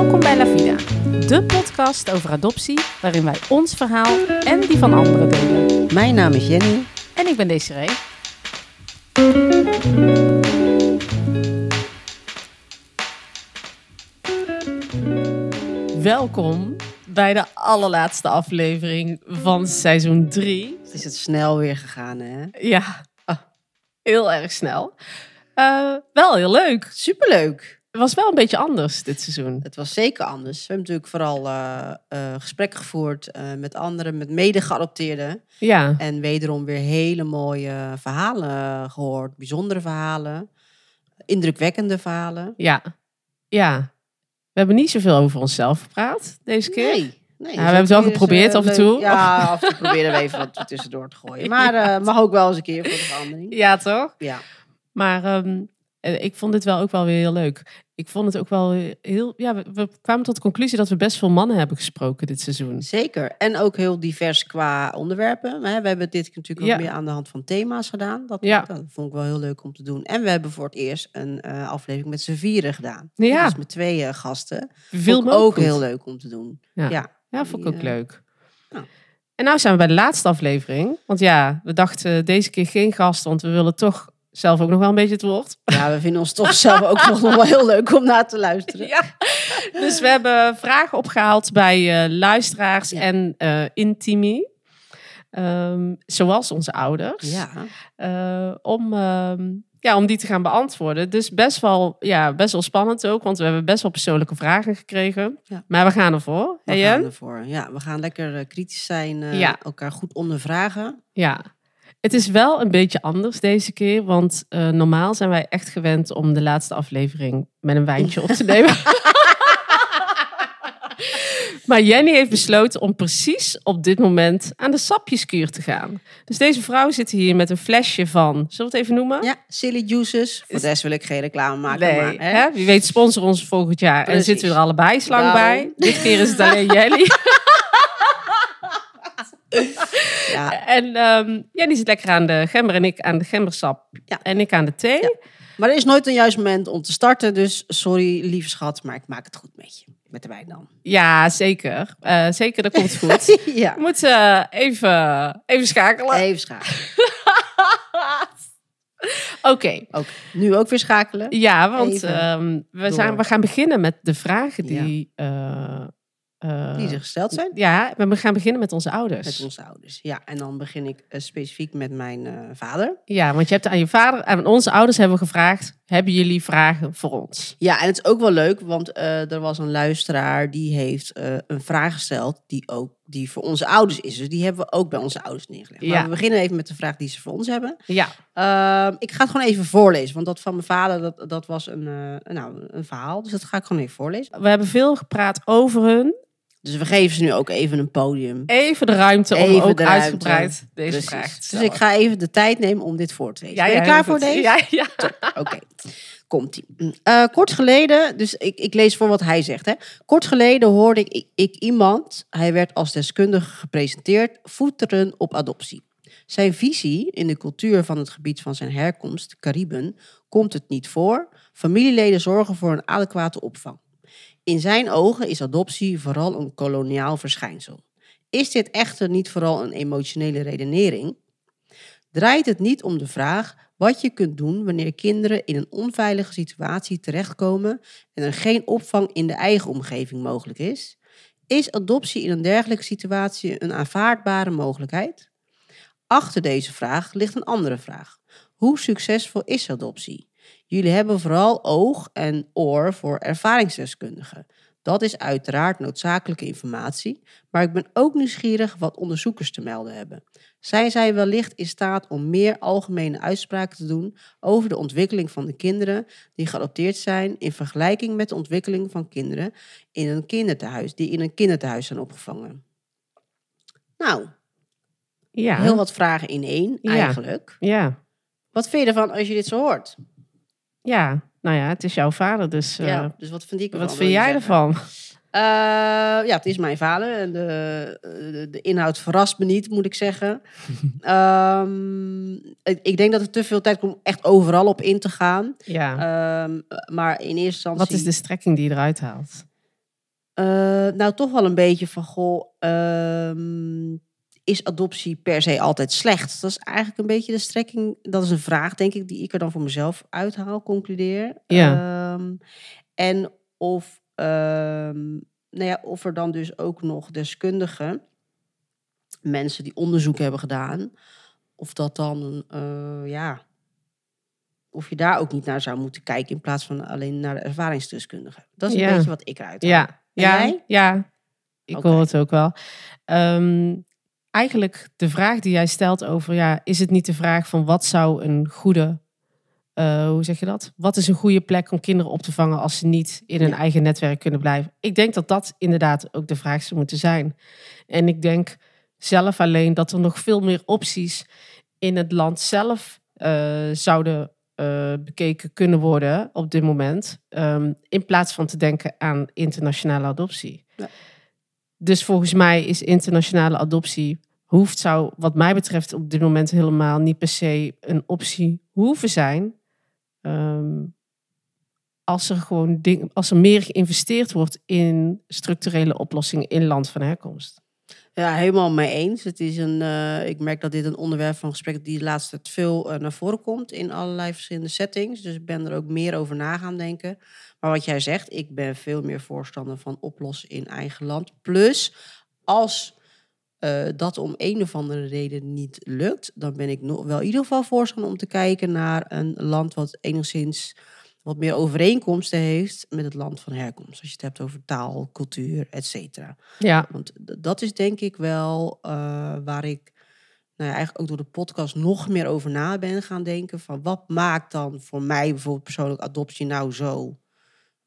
Welkom bij La Vida, de podcast over adoptie waarin wij ons verhaal en die van anderen delen. Mijn naam is Jenny. En ik ben Desiree. Welkom bij de allerlaatste aflevering van seizoen 3. Het is het snel weer gegaan, hè? Ja, ah, heel erg snel. Uh, wel heel leuk. Superleuk. Het was wel een beetje anders dit seizoen. Het was zeker anders. We hebben natuurlijk vooral uh, uh, gesprekken gevoerd uh, met anderen, met mede-geadopteerden. Ja. En wederom weer hele mooie verhalen gehoord. Bijzondere verhalen. Indrukwekkende verhalen. Ja. Ja. We hebben niet zoveel over onszelf gepraat deze keer. Nee. Nee, ja, we hebben het wel geprobeerd af en toe. Ja, af en toe proberen we even wat tussendoor te gooien. Maar ja. mag ook wel eens een keer voor de verandering. Ja, toch? Ja. Maar um, ik vond dit wel ook wel weer heel leuk. Ik vond het ook wel heel. Ja, we, we, kwamen tot de conclusie dat we best veel mannen hebben gesproken dit seizoen. Zeker. En ook heel divers qua onderwerpen. We hebben dit natuurlijk ook ja. meer aan de hand van thema's gedaan. Dat, ja. dat vond ik wel heel leuk om te doen. En we hebben voor het eerst een uh, aflevering met z'n vieren gedaan. Ja. Dus met twee uh, gasten. Veel ook heel leuk om te doen. Ja, ja. ja vond ik ook uh, leuk. Nou. En nou zijn we bij de laatste aflevering. Want ja, we dachten deze keer geen gast, want we willen toch zelf ook nog wel een beetje het woord. Ja, we vinden ons toch zelf ook nog wel heel leuk om naar te luisteren. Ja. Dus we hebben vragen opgehaald bij uh, luisteraars Ja. en uh, intimi. Um, zoals onze ouders. Ja. Uh, om, um, ja, om die te gaan beantwoorden. Dus best wel, ja, best wel spannend ook, want we hebben best wel persoonlijke vragen gekregen. Ja. Maar we gaan ervoor. We Hey, gaan ervoor. Ja, we gaan lekker kritisch zijn, elkaar goed ondervragen. Ja. Het is wel een beetje anders deze keer, want uh, normaal zijn wij echt gewend om de laatste aflevering met een wijntje op te nemen. maar Jenny heeft besloten om precies op dit moment aan de sapjeskuur te gaan. Dus deze vrouw zit hier met een flesje van, zullen we het even noemen? Ja, silly juices. Voor de rest wil ik geen reclame maken. Nee, maar, hè? hè? wie weet sponsor ons volgend jaar. En Precies. zitten we er allebei slang Daarom. bij. Dit keer is het alleen Jenny. Ja. En um, Jenny zit lekker aan de gember en ik aan de gembersap. Ja. En ik aan de thee. Ja. Maar er is nooit een juist moment om te starten. Dus sorry, lieve schat, maar ik maak het goed met je. Met de wijn dan. Ja, zeker. Uh, zeker, dat komt goed. ja. We moeten uh, even, even schakelen. Even schakelen. Oké. Okay. Nu ook weer schakelen. Ja, want um, we, zijn, we gaan beginnen met de vragen die... Uh, uh, die er gesteld zijn? Ja, we gaan beginnen met onze ouders. Met onze ouders, ja. En dan begin ik uh, specifiek met mijn uh, vader. Ja, want je hebt aan je vader, aan onze ouders hebben we gevraagd, hebben jullie vragen voor ons? Ja, en het is ook wel leuk, want er was een luisteraar die heeft een vraag gesteld die ook die voor onze ouders is. Dus die hebben we ook bij onze ouders neergelegd. Ja. Maar we beginnen even met de vraag die ze voor ons hebben. Ja. Uh, ik ga het gewoon even voorlezen, want dat van mijn vader, dat, dat was een, nou, een verhaal. Dus dat ga ik gewoon even voorlezen. We hebben veel gepraat over hun. Dus we geven ze nu ook even een podium. Even de ruimte om ook de uitgebreid deze Precies. vraag te Dus ik ga even de tijd nemen om dit voor te lezen. Ja, ben je ja, klaar voor goed. deze? Ja, ja. Oké, okay. komt-ie. Uh, kort geleden, dus ik, ik, lees voor wat hij zegt. Hè. Kort geleden hoorde ik, ik iemand, hij werd als deskundige gepresenteerd, voeteren op adoptie. Zijn visie in de cultuur van het gebied van zijn herkomst, Cariben, komt het niet voor. Familieleden zorgen voor een adequate opvang. In zijn ogen is adoptie vooral een koloniaal verschijnsel. Is dit echter niet vooral een emotionele redenering? Draait het niet om de vraag wat je kunt doen wanneer kinderen in een onveilige situatie terechtkomen en er geen opvang in de eigen omgeving mogelijk is? Is adoptie in een dergelijke situatie een aanvaardbare mogelijkheid? Achter deze vraag ligt een andere vraag. Hoe succesvol is adoptie? Jullie hebben vooral oog en oor voor ervaringsdeskundigen. Dat is uiteraard noodzakelijke informatie, maar ik ben ook nieuwsgierig wat onderzoekers te melden hebben. Zijn zij wellicht in staat om meer algemene uitspraken te doen over de ontwikkeling van de kinderen die geadopteerd zijn in vergelijking met de ontwikkeling van kinderen in een kinderthuis, die in een kinderthuis zijn opgevangen? Nou, Ja. heel wat vragen in één Ja. eigenlijk. Ja. Wat vind je ervan als je dit zo hoort? Ja, nou ja, het is jouw vader, dus uh, ja, dus wat vind ik ervan? wat vind jij ervan? Uh, ja, het is mijn vader. En de, de, de, inhoud verrast me niet, moet ik zeggen. um, ik, ik, denk dat er te veel tijd komt om echt overal op in te gaan. Ja. Um, maar in eerste instantie... Wat is de strekking die je eruit haalt? Eh, nou, toch wel een beetje van, goh, ehm, is adoptie per se altijd slecht? Dat is eigenlijk een beetje de strekking. Dat is een vraag, denk ik, die ik er dan voor mezelf uithaal, concludeer. Ja. Ehm, en of, ehm, nou ja, of er dan dus ook nog deskundigen, mensen die onderzoek hebben gedaan, of dat dan, eh, ja, of je daar ook niet naar zou moeten kijken in plaats van alleen naar de ervaringsdeskundigen. Dat is een Ja. beetje wat ik eruit haal. Ja, En ja, jij? ja. Ik hoor het ook wel. Ehm, eigenlijk de vraag die jij stelt over, ja, is het niet de vraag van wat zou een goede, eh, hoe zeg je dat? Wat is een goede plek om kinderen op te vangen als ze niet in hun eigen netwerk kunnen blijven? Ik denk dat dat inderdaad ook de vraag zou moeten zijn. En ik denk zelf alleen dat er nog veel meer opties in het land zelf eh, zouden eh, bekeken kunnen worden op dit moment. ehm, in plaats van te denken aan internationale adoptie. Ja. Dus volgens mij is internationale adoptie hoeft, zou wat mij betreft op dit moment helemaal niet per se een optie hoeven zijn. Ehm, als er gewoon als er meer geïnvesteerd wordt in structurele oplossingen in land van herkomst. Ja, helemaal mee eens. Het is een, eh, ik merk dat dit een onderwerp van gesprek die de laatste tijd veel eh, naar voren komt in allerlei verschillende settings. Dus ik ben er ook meer over na gaan denken. Maar wat jij zegt, ik ben veel meer voorstander van oplossen in eigen land. Plus, als eh, dat om een of andere reden niet lukt, dan ben ik nog wel in ieder geval voorstander om te kijken naar een land wat enigszins wat meer overeenkomsten heeft met het land van herkomst. Als je het hebt over taal, cultuur, et cetera. Ja, Want dat is denk ik wel eh, waar ik nou ja, eigenlijk ook door de podcast nog meer over na ben gaan denken. Van wat maakt dan voor mij bijvoorbeeld persoonlijk adoptie nou zo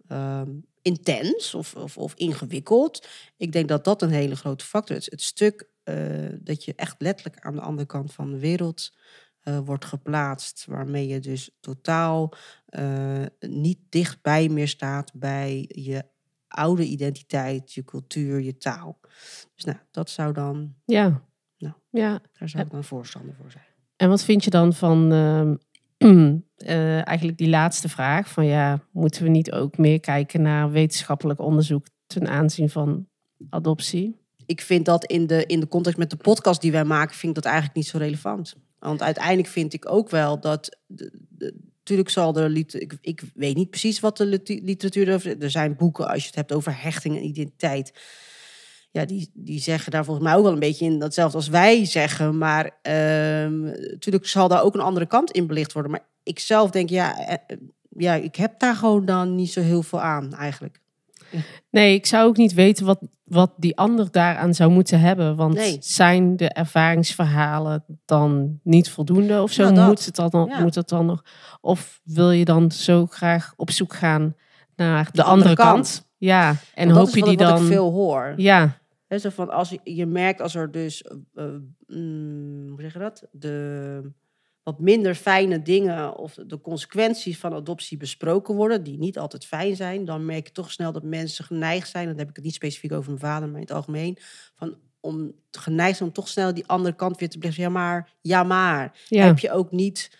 ehm, intens of, of, of ingewikkeld? Ik denk dat dat een hele grote factor is. Het stuk eh, dat je echt letterlijk aan de andere kant van de wereld eh, wordt geplaatst. Waarmee je dus totaal eh, niet dichtbij meer staat bij je oude identiteit, je cultuur, je taal. Dus nou, dat zou dan, ja. Nou. ja. daar zou ik dan voorstander voor zijn. En wat vind je dan van ehm, eh, eigenlijk die laatste vraag? Van ja, moeten we niet ook meer kijken naar wetenschappelijk onderzoek ten aanzien van adoptie? Ik vind dat in de, in de context met de podcast die wij maken, vind ik dat eigenlijk niet zo relevant. Want uiteindelijk vind ik ook wel dat. Natuurlijk zal er. Ik, ik weet niet precies wat de lit- literatuur. Er zijn boeken, als je het hebt over hechting en identiteit. Ja, die, die zeggen daar volgens mij ook wel een beetje in datzelfde als wij zeggen. Maar ehm, natuurlijk zal daar ook een andere kant in belicht worden. Maar ik zelf denk, ja, eh, eh, ja, ik heb daar gewoon dan niet zo heel veel aan eigenlijk. Nee, ik zou ook niet weten wat, wat die ander daaraan zou moeten hebben. Want Nee. zijn de ervaringsverhalen dan niet voldoende of zo? Nou, dat. moet, het dan, Ja. moet het dan nog? Of wil je dan zo graag op zoek gaan naar de, De andere, andere kant? kant. Ja, en hoop je die wat dan... ik veel hoor. Ja, Hè, zo van als je, je merkt als er dus, eh, eh, mm, hoe zeg je dat? De wat minder fijne dingen of de consequenties van adoptie besproken worden, die niet altijd fijn zijn, dan merk je toch snel dat mensen geneigd zijn, dan heb ik het niet specifiek over mijn vader, maar in het algemeen, van om geneigd zijn om toch snel die andere kant weer te blijven. Ja, maar, ja, maar. ja. Heb je ook niet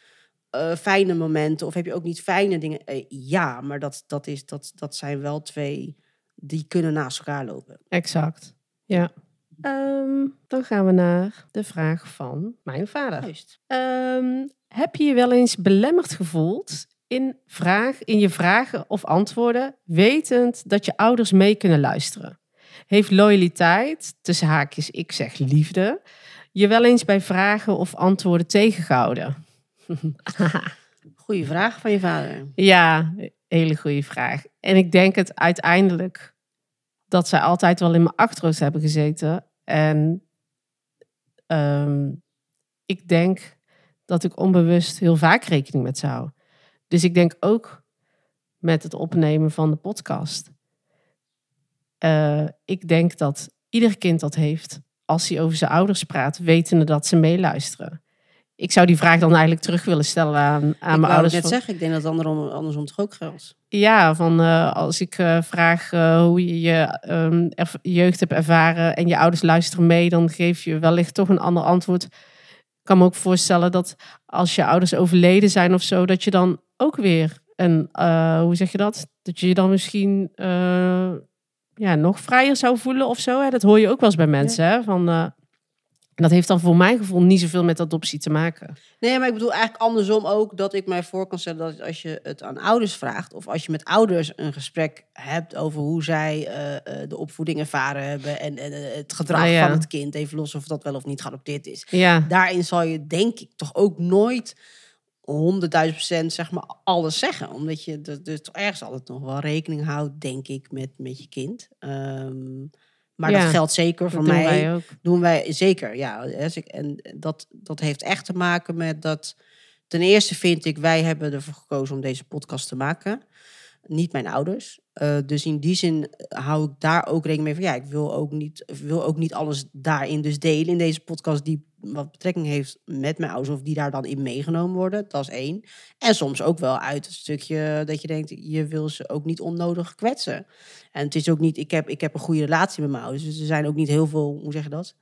eh, fijne momenten of heb je ook niet fijne dingen? Eh, ja, maar dat, dat, is, dat, dat zijn wel twee die kunnen naast elkaar lopen. Exact. Ja. Ehm, dan gaan we naar de vraag van mijn vader. Ehm, heb je je wel eens belemmerd gevoeld in, vraag, in je vragen of antwoorden, wetend dat je ouders mee kunnen luisteren? Heeft loyaliteit, tussen haakjes ik zeg liefde, je wel eens bij vragen of antwoorden tegengehouden? Goeie vraag van je vader. Ja, hele goede vraag. En ik denk het uiteindelijk dat zij altijd wel in mijn achterhoofd hebben gezeten. En ehm, ik denk dat ik onbewust heel vaak rekening met ze hou. Dus ik denk ook met het opnemen van de podcast. Eh, ik denk dat ieder kind dat heeft als hij over zijn ouders praat, wetende dat ze meeluisteren. Ik zou die vraag dan eigenlijk terug willen stellen aan, aan ik mijn wou ouders. net van- zeggen, ik denk dat het andersom, andersom toch ook geldt. ja, van eh, als ik eh, vraag eh, hoe je je ehm, jeugd hebt ervaren en je ouders luisteren mee, dan geef je wellicht toch een ander antwoord. Ik kan me ook voorstellen dat als je ouders overleden zijn of zo, dat je dan ook weer een, hoe zeg je dat? Dat je je dan misschien ja, nog vrijer zou voelen of zo. Hè? Dat hoor je ook wel eens bij mensen. Hè? Van, eh, dat heeft dan voor mijn gevoel niet zoveel met adoptie te maken. Nee, maar ik bedoel eigenlijk andersom ook dat ik mij voor kan stellen dat als je het aan ouders vraagt of als je met ouders een gesprek hebt over hoe zij eh, eh, de opvoeding ervaren hebben en, en eh, het gedrag Ah, ja. van het kind, even los of dat wel of niet geadopteerd is. Ja, Daarin zal je denk ik toch ook nooit honderdduizend procent zeg maar alles zeggen, omdat je er dus toch ergens altijd nog wel rekening houdt, denk ik, met, met je kind. Ehm, maar Ja, dat geldt zeker voor doen mij wij ook. doen wij zeker, ja. En dat, dat heeft echt te maken met dat... Ten eerste vind ik, wij hebben ervoor gekozen om deze podcast te maken. Niet mijn ouders. Eh, dus in die zin hou ik daar ook rekening mee van... Ja, ik wil ook, niet, wil ook niet alles daarin dus delen in deze podcast... die wat betrekking heeft met mijn ouders... of die daar dan in meegenomen worden. Dat is één. En soms ook wel uit het stukje dat je denkt... je wil ze ook niet onnodig kwetsen. En het is ook niet... Ik heb, ik heb een goede relatie met mijn ouders. Dus er zijn ook niet heel veel... Hoe zeg je dat?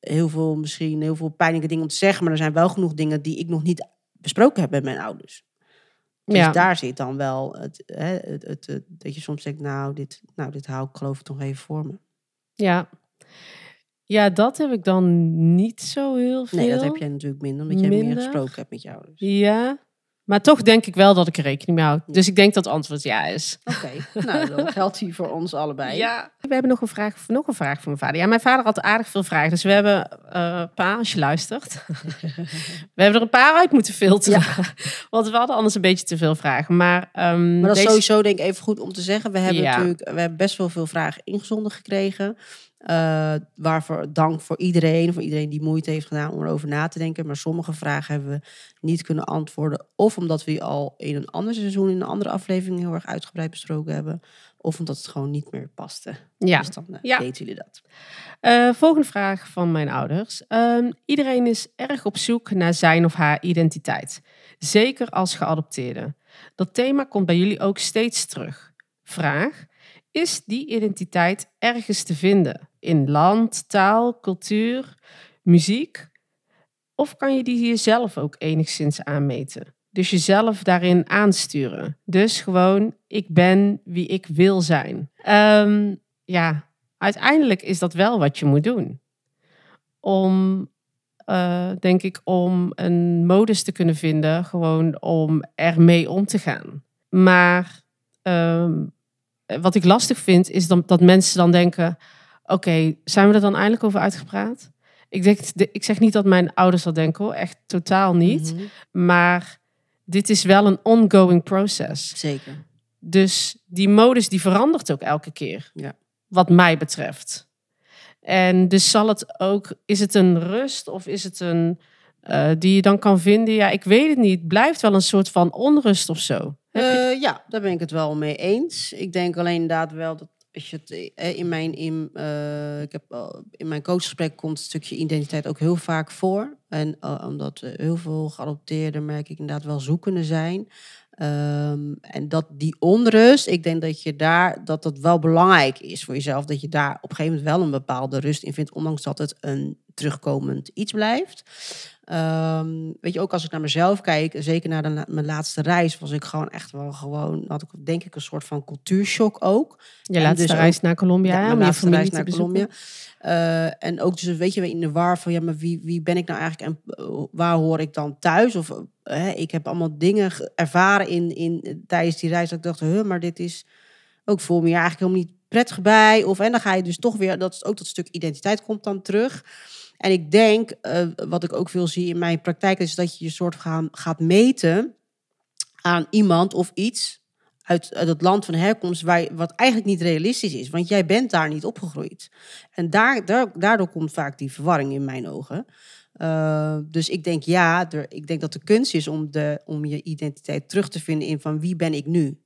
heel veel, misschien heel veel pijnlijke dingen om te zeggen, maar er zijn wel genoeg dingen die ik nog niet besproken heb met mijn ouders. Dus Ja. daar zit dan wel het, hè, het, het, het- dat je soms denkt, nou dit, nou, dit hou ik geloof ik nog even voor me. Ja. Ja, dat heb ik dan niet zo heel veel. Nee, dat heb jij natuurlijk minder, omdat jij meer gesproken hebt met ouders. Ja, maar toch denk ik wel dat ik er rekening mee houd. Dus ik denk dat het antwoord ja is. Oké, nou dan geldt die voor ons allebei. Ja. We hebben nog een vraag, nog een vraag van mijn vader. Ja, mijn vader had aardig veel vragen. Dus we hebben, eh pa, als je luistert. we hebben er een paar uit moeten filteren. Want we hadden anders een beetje te veel vragen. Maar, ehm, Maar dat is deze- sowieso denk ik even goed om te zeggen. We hebben Ja. natuurlijk we hebben best wel veel vragen ingezonden gekregen. Eh, waarvoor dank voor iedereen, voor iedereen die moeite heeft gedaan om erover na te denken. Maar sommige vragen hebben we niet kunnen antwoorden. Of omdat we die al in een ander seizoen, in een andere aflevering heel erg uitgebreid besproken hebben. Of omdat het gewoon niet meer paste. Ja. Dus dan eh, Ja. weten jullie dat. Eh, volgende vraag van mijn ouders. Ehm, iedereen is erg op zoek naar zijn of haar identiteit. Zeker als geadopteerde. Dat thema komt bij jullie ook steeds terug. Vraag. Is die identiteit ergens te vinden? In land, taal, cultuur, muziek? Of kan je die jezelf ook enigszins aanmeten? Dus jezelf daarin aansturen. Dus gewoon, ik ben wie ik wil zijn. Ehm, ja, uiteindelijk is dat wel wat je moet doen. Om, eh, denk ik, om een modus te kunnen vinden, gewoon om ermee om te gaan. Maar ehm, wat ik lastig vind, is dan, dat mensen dan denken: oké, zijn we er dan eindelijk over uitgepraat? Ik, denk, ik zeg niet dat mijn ouders dat denken hoor, echt totaal niet. Mhm. Maar dit is wel een ongoing process. Zeker. Dus die modus die verandert ook elke keer. Ja. Wat mij betreft. En dus zal het ook, is het een rust of is het een eh, die je dan kan vinden? Ja, ik weet het niet. Blijft wel een soort van onrust of zo. Eh, ja, daar ben ik het wel mee eens. Ik denk alleen inderdaad wel dat als je het eh, in mijn in, ik heb in mijn coachgesprek komt het stukje identiteit ook heel vaak voor. En omdat heel veel geadopteerden merk ik inderdaad wel zoekende zijn. Ehm, en dat die onrust, ik denk dat je daar dat dat wel belangrijk is voor jezelf, dat je daar op een gegeven moment wel een bepaalde rust in vindt, ondanks dat het een terugkomend iets blijft. Ehm, weet je, ook als ik naar mezelf kijk, zeker naar de, mijn laatste reis, was ik gewoon echt wel gewoon, had ik denk ik een soort van cultuurshock ook. je en laatste dus reis ook- naar Colombia, Ja, mijn laatste reis naar. Colombia. Eh, en ook dus weet je in de war van ja, maar wie, wie ben ik nou eigenlijk en eh, waar hoor ik dan thuis? Of eh, ik heb allemaal dingen ge- ervaren in, in tijdens die reis dat ik dacht, huh, maar dit is ook voor me eigenlijk helemaal niet prettig bij. Of en dan ga je dus toch weer dat is ook dat stuk identiteit komt dan terug. En ik denk, eh, wat ik ook veel zie in mijn praktijk, is dat je je soort gaan, gaat meten aan iemand of iets uit, uit het land van herkomst, waar, wat eigenlijk niet realistisch is. Want jij bent daar niet opgegroeid. En daar, daar, daardoor komt vaak die verwarring in mijn ogen. Eh, dus ik denk ja, ik denk dat de kunst is om, de, om je identiteit terug te vinden in van wie ben ik nu.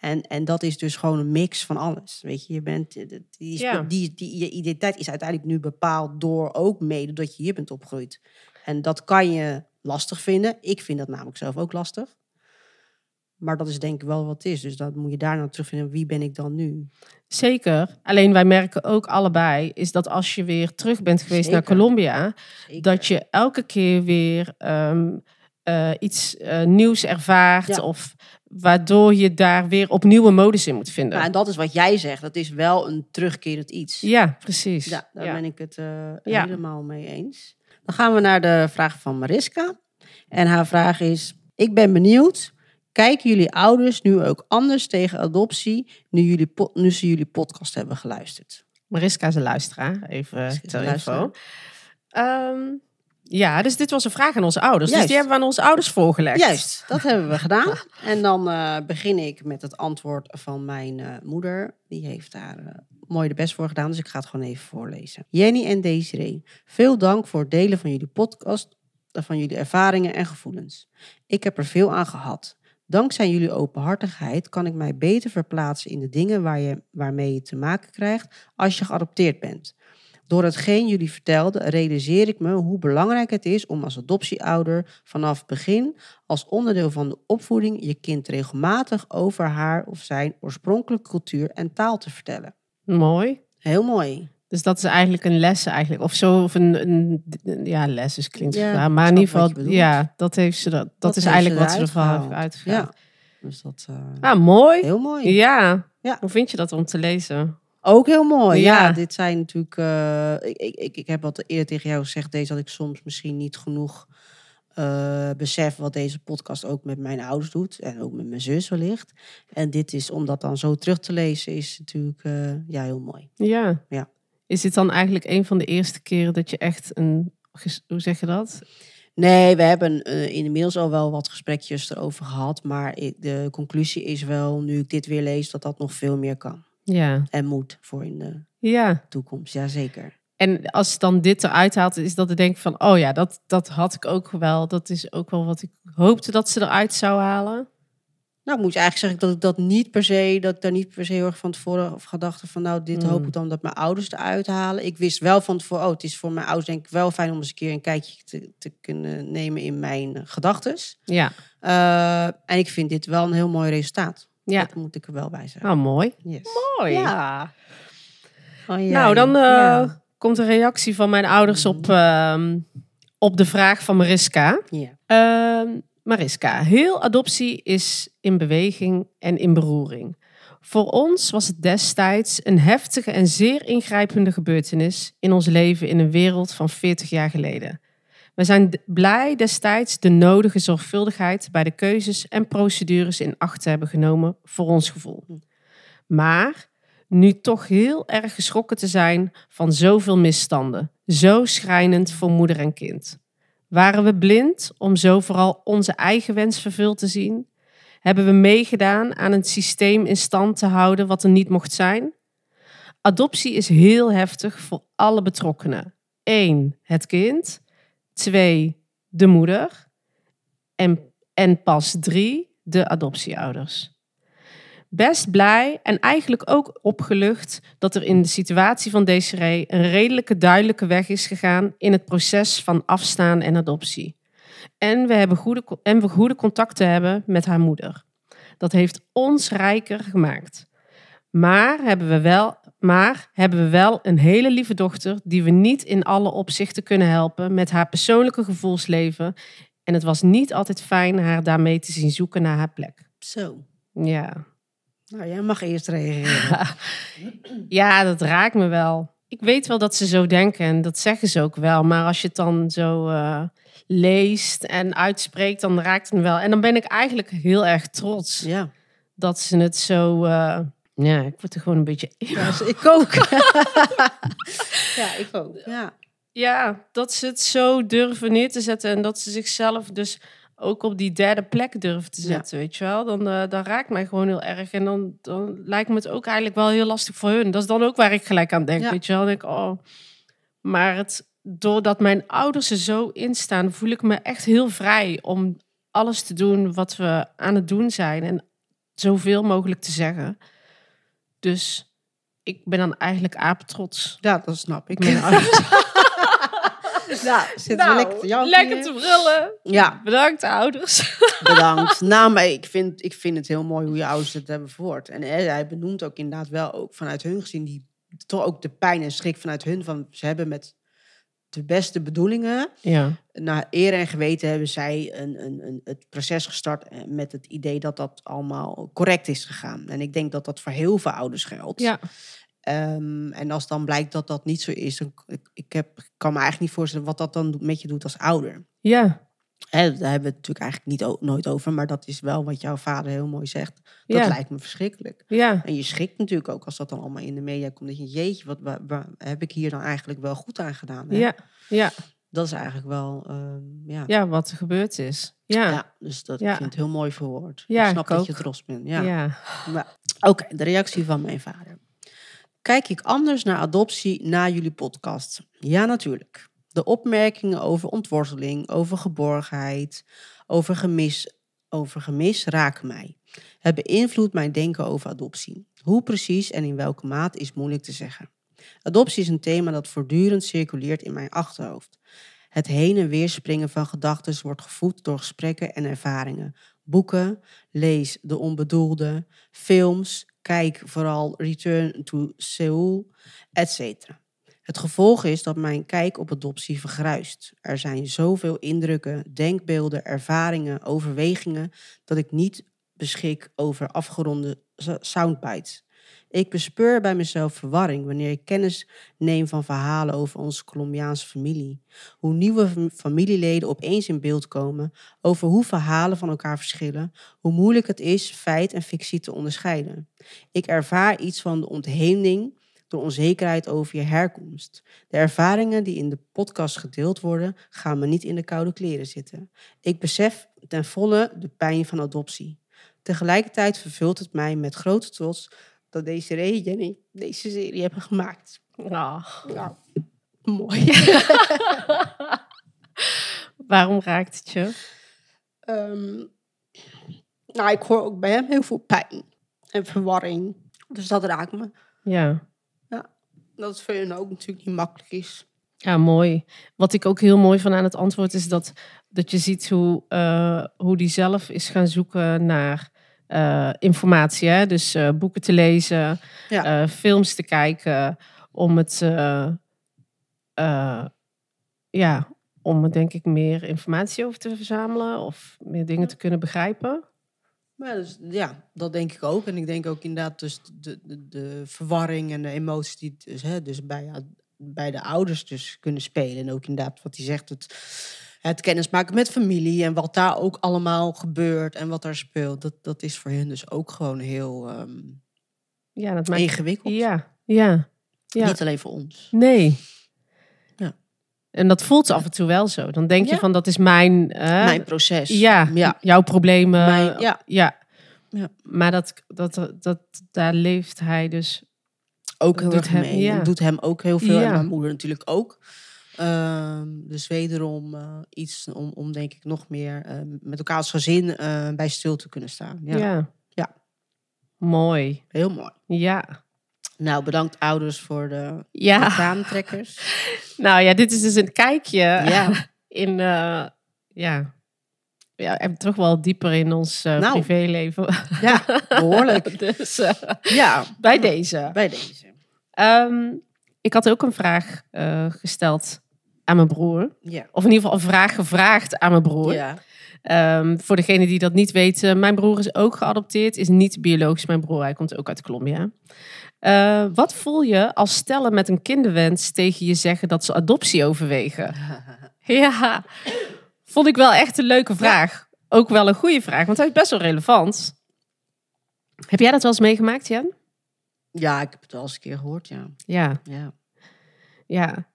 En, en dat is dus gewoon een mix van alles. Weet je, je bent, die, is, Ja. die, die, je identiteit is uiteindelijk nu bepaald door ook mede dat je hier bent opgegroeid. En dat kan je lastig vinden. Ik vind dat namelijk zelf ook lastig. Maar dat is denk ik wel wat het is. Dus dan moet je daar naar terugvinden. Wie ben ik dan nu? Zeker. Alleen wij merken ook allebei, is dat als je weer terug bent geweest naar. Colombia, Zeker. dat je elke keer weer ehm, eh, iets eh, nieuws ervaart. Ja. Of waardoor je daar weer opnieuw een modus in moet vinden. Nou, en dat is wat jij zegt. Dat is wel een terugkerend iets. ja, precies. Ja, daar Ja. ben ik het eh, Ja. helemaal mee eens. Dan gaan we naar de vraag van Mariska. En haar vraag is: Ik ben benieuwd. Kijken jullie ouders nu ook anders tegen adoptie nu, jullie nu ze jullie podcast hebben geluisterd? Mariska is een luisteraar, even ter info. Ja, dus dit was een vraag aan onze ouders. Juist. Dus die hebben we aan onze ouders voorgelegd. Juist, dat hebben we gedaan. En dan eh, begin ik met het antwoord van mijn eh, moeder. Die heeft daar eh, mooi de best voor gedaan, dus ik ga het gewoon even voorlezen. Jenny en Desiree, veel dank voor het delen van jullie podcast, van jullie ervaringen en gevoelens. Ik heb er veel aan gehad. Dankzij jullie openhartigheid kan ik mij beter verplaatsen in de dingen waar je, waarmee je te maken krijgt als je geadopteerd bent. Door hetgeen jullie vertelden, realiseer ik me hoe belangrijk het is om als adoptieouder vanaf het begin als onderdeel van de opvoeding je kind regelmatig over haar of zijn oorspronkelijke cultuur en taal te vertellen. Mooi. Heel mooi. Dus dat is eigenlijk een les eigenlijk. Of zo, of een, een ja, les is klinkt Ja. Maar in ieder geval, ja, dat heeft ze, dat, dat, is eigenlijk wat ze ervan heeft gehaald. uitgehaald. Ja, dus dat eh, Ah, mooi. heel mooi. Ja. Ja. Hoe vind je dat om te lezen? Ook heel mooi. Ja, Ja. dit zijn natuurlijk. eh, ik, ik, ik, heb wat eerder tegen jou gezegd, deze dat ik soms misschien niet genoeg eh, besef wat deze podcast ook met mijn ouders doet. En ook met mijn zus wellicht. En dit is, om dat dan zo terug te lezen, is natuurlijk eh, ja, heel mooi. Ja. Ja. Is dit dan eigenlijk een van de eerste keren dat je echt een, hoe zeg je dat? Nee, we hebben eh, inmiddels al wel wat gesprekjes erover gehad. Maar ik- de conclusie is wel, nu ik dit weer lees, dat dat nog veel meer kan. Ja. En moet voor in de Ja. toekomst. Jazeker. En als dan dit eruit haalt, is dat ik denk van, oh ja, dat, dat had ik ook wel. Dat is ook wel wat ik hoopte dat ze eruit zou halen. Nou, ik moet je eigenlijk zeggen dat ik dat niet per se, dat ik daar niet per se heel erg van tevoren of gedacht heb van, nou, dit Mm. hoop ik dan dat mijn ouders eruit halen. Ik wist wel van tevoren, oh, het is voor mijn ouders denk ik wel fijn om eens een keer een kijkje te, te kunnen nemen in mijn gedachtes. Ja. en ik vind dit wel een heel mooi resultaat. Ja. Dat moet ik er wel bij zeggen. Nou, mooi. Yes. Mooi. Ja. Oh, jij. Nou, dan eh, Ja. komt een reactie van mijn ouders op, ehm, op de vraag van Mariska. Ja. Ehm, Mariska, heel adoptie is in beweging en in beroering. Voor ons was het destijds een heftige en zeer ingrijpende gebeurtenis in ons leven in een wereld van 40 jaar geleden. We zijn blij destijds de nodige zorgvuldigheid bij de keuzes en procedures in acht te hebben genomen voor ons gevoel. Maar nu toch heel erg geschrokken te zijn van zoveel misstanden, zo schrijnend voor moeder en kind. Waren we blind om zo vooral onze eigen wens vervuld te zien? Hebben we meegedaan aan een systeem in stand te houden wat er niet mocht zijn? Adoptie is heel heftig voor alle betrokkenen. 1. Het kind. 2. De moeder. En, en pas 3. De adoptieouders. Best blij en eigenlijk ook opgelucht dat er in de situatie van Desiree een redelijke duidelijke weg is gegaan in het proces van afstaan en adoptie. En we, hebben goede, en we goede contacten hebben met haar moeder. Dat heeft ons rijker gemaakt. Maar hebben, we wel, maar hebben we wel een hele lieve dochter die we niet in alle opzichten kunnen helpen met haar persoonlijke gevoelsleven. En het was niet altijd fijn haar daarmee te zien zoeken naar haar plek. Zo. Ja, Nou, jij mag eerst reageren. Ja, dat raakt me wel. Ik weet wel dat ze zo denken en dat zeggen ze ook wel. Maar als je het dan zo eh, leest en uitspreekt, dan raakt het me wel. En dan ben ik eigenlijk heel erg trots ja. dat ze het zo... eh, ja, ik word er gewoon een beetje... ja dus ik ook. ja, ik ook. Ja. Ja, dat ze het zo durven neer te zetten en dat ze zichzelf dus ook op die derde plek durven te Ja. zetten, weet je wel. Dan, eh dan raakt mij gewoon heel erg. En dan, dan lijkt me het ook eigenlijk wel heel lastig voor hun. Dat is dan ook waar ik gelijk aan denk, Ja. weet je wel. Dan denk ik, oh. Maar het, doordat mijn ouders er zo in staan, voel ik me echt heel vrij om alles te doen wat we aan het doen zijn. En zoveel mogelijk te zeggen. Dus ik ben dan eigenlijk apetrots. ja, dat snap ik. Mijn ouders. Nou, zitten we lekker te lekker te brullen. Ja, Bedankt, ouders. bedankt. nou, maar ik vind, ik vind het heel mooi hoe je ouders het hebben verwoord. En eh, hij benoemt ook inderdaad wel ook vanuit hun gezien die toch ook de pijn en schrik vanuit hun van ze hebben met de beste bedoelingen. Ja. Naar eer en geweten hebben zij een, een, een, het proces gestart eh, met het idee dat dat allemaal correct is gegaan. En ik denk dat dat voor heel veel ouders geldt. Ja. Ehm, en als dan blijkt dat dat niet zo is, dan, ik, ik heb, ik kan me eigenlijk niet voorstellen wat dat dan met je doet als ouder. Ja. Hè, daar hebben we het natuurlijk eigenlijk niet nooit over, maar dat is wel wat jouw vader heel mooi zegt. Dat Ja. lijkt me verschrikkelijk. Ja. En je schrikt natuurlijk ook als dat dan allemaal in de media komt. Dat je, jeetje, wat wa- wa- heb ik hier dan eigenlijk wel goed aan gedaan? Hè? Ja. Ja. Dat is eigenlijk wel, ehm, ja. Ja, wat er gebeurd is. Ja. Ja, dus dat Ja. ik vind het heel mooi verwoord. Ja, ik snap ik dat je trots bent. Ja. Oké, de reactie van mijn vader. Kijk ik anders naar adoptie na jullie podcast? Ja, natuurlijk. De opmerkingen over ontworteling, over geborgenheid, over gemis, over gemis raken mij. Het beïnvloedt mijn denken over adoptie. Hoe precies en in welke maat is moeilijk te zeggen. Adoptie is een thema dat voortdurend circuleert in mijn achterhoofd. Het heen en weer springen van gedachten wordt gevoed door gesprekken en ervaringen. Boeken, lees De Onbedoelde, films, kijk vooral Return to Seoul, etc. Het gevolg is dat mijn kijk op adoptie vergruist. Er zijn zoveel indrukken, denkbeelden, ervaringen, overwegingen dat ik niet beschik over afgeronde soundbites. Ik bespeur bij mezelf verwarring wanneer ik kennis neem van verhalen over onze Colombiaanse familie. Hoe nieuwe fam- familieleden opeens in beeld komen, over hoe verhalen van elkaar verschillen, hoe moeilijk het is feit en fictie te onderscheiden. Ik ervaar iets van de ontheemding door onzekerheid over je herkomst. De ervaringen die in de podcast gedeeld worden, gaan me niet in de koude kleren zitten. Ik besef ten volle de pijn van adoptie. Tegelijkertijd vervult het mij met grote trots dat deze en Jenny deze serie hebben gemaakt. Ah. Nou, mooi. Waarom raakt het je? Ehm, nou, ik hoor ook bij hem heel veel pijn en verwarring. Dus dat raakt me. Ja. Dat het voor hun ook natuurlijk niet makkelijk is. Ja, mooi. Wat ik ook heel mooi van aan het antwoord is dat, dat je ziet hoe, eh, hoe die zelf is gaan zoeken naar eh, informatie. Hè? Dus eh, boeken te lezen, Ja. films te kijken, om het, ja, om er denk ik meer informatie over te verzamelen of meer dingen te kunnen begrijpen. Maar dus, ja, dat denk ik ook. En ik denk ook inderdaad dus de, de, de verwarring en de emoties die dus, hè, dus bij, bij de ouders dus kunnen spelen. En ook inderdaad wat hij zegt, het, het kennismaken met familie en wat daar ook allemaal gebeurt en wat daar speelt. Dat, dat is voor hen dus ook gewoon heel ehm, Ja, dat maakt. ingewikkeld. Ja, ja, ja. Niet alleen voor ons. Nee. En dat voelt af en toe wel zo. Dan denk je Ja. van dat is mijn, eh, Mijn proces. ja, ja. jouw problemen. Mijn- ja. ja. Ja. Maar dat, dat, dat, daar leeft hij dus. ook heel erg hem- mee. ja. Het doet hem ook heel veel. En mijn moeder natuurlijk ook. Ehm, dus wederom eh, iets om, om denk ik nog meer eh, met elkaar als gezin bij stil te kunnen staan. Ja. Ja. Mooi. heel mooi. Ja. Nou, bedankt ouders voor de Ja. traantrekkers. Nou ja, dit is dus een kijkje ja, in. eh, ja. Ja, en toch wel dieper in ons eh, Nou. privéleven. ja, behoorlijk. dus eh, Ja, bij deze. bij deze. Ehm, ik had ook een vraag gesteld aan mijn broer. Ja. Of in ieder geval een vraag gevraagd aan mijn broer. Ja. Ehm, voor degene die dat niet weten, mijn broer is ook geadopteerd. Is niet biologisch mijn broer, hij komt ook uit Colombia. Eh, wat voel je als stellen met een kinderwens tegen je zeggen dat ze adoptie overwegen? Ja, vond ik wel echt een leuke vraag. Ook wel een goede vraag, want hij is best wel relevant. Heb jij dat wel eens meegemaakt, Jan? ja, ik heb het wel eens een keer gehoord, ja. Ja, ja. ja.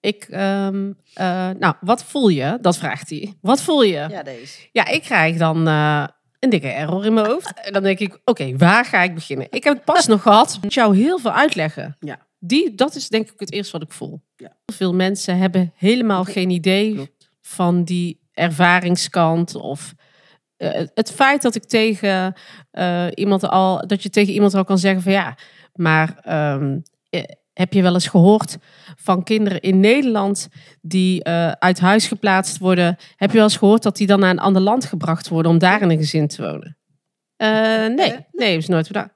Ik, ehm, eh, nou, wat voel je? Dat vraagt hij. Wat voel je? Ja, deze. Ja, ik krijg dan eh, een dikke error in mijn hoofd. En dan denk ik, oké, waar ga ik beginnen? Ik heb het pas nog gehad. Ik jou heel veel uitleggen. Ja. Die, dat is denk ik het eerste wat ik voel. Ja. Veel mensen hebben helemaal geen idee klopt. van die ervaringskant. Of eh, het feit dat ik tegen eh, iemand al, dat je tegen iemand al kan zeggen van ja, maar eh, heb je wel eens gehoord van kinderen in Nederland die eh, uit huis geplaatst worden? Heb je wel eens gehoord dat die dan naar een ander land gebracht worden om daar in een gezin te wonen? Eh, nee, Eh, nee, is nooit gedaan.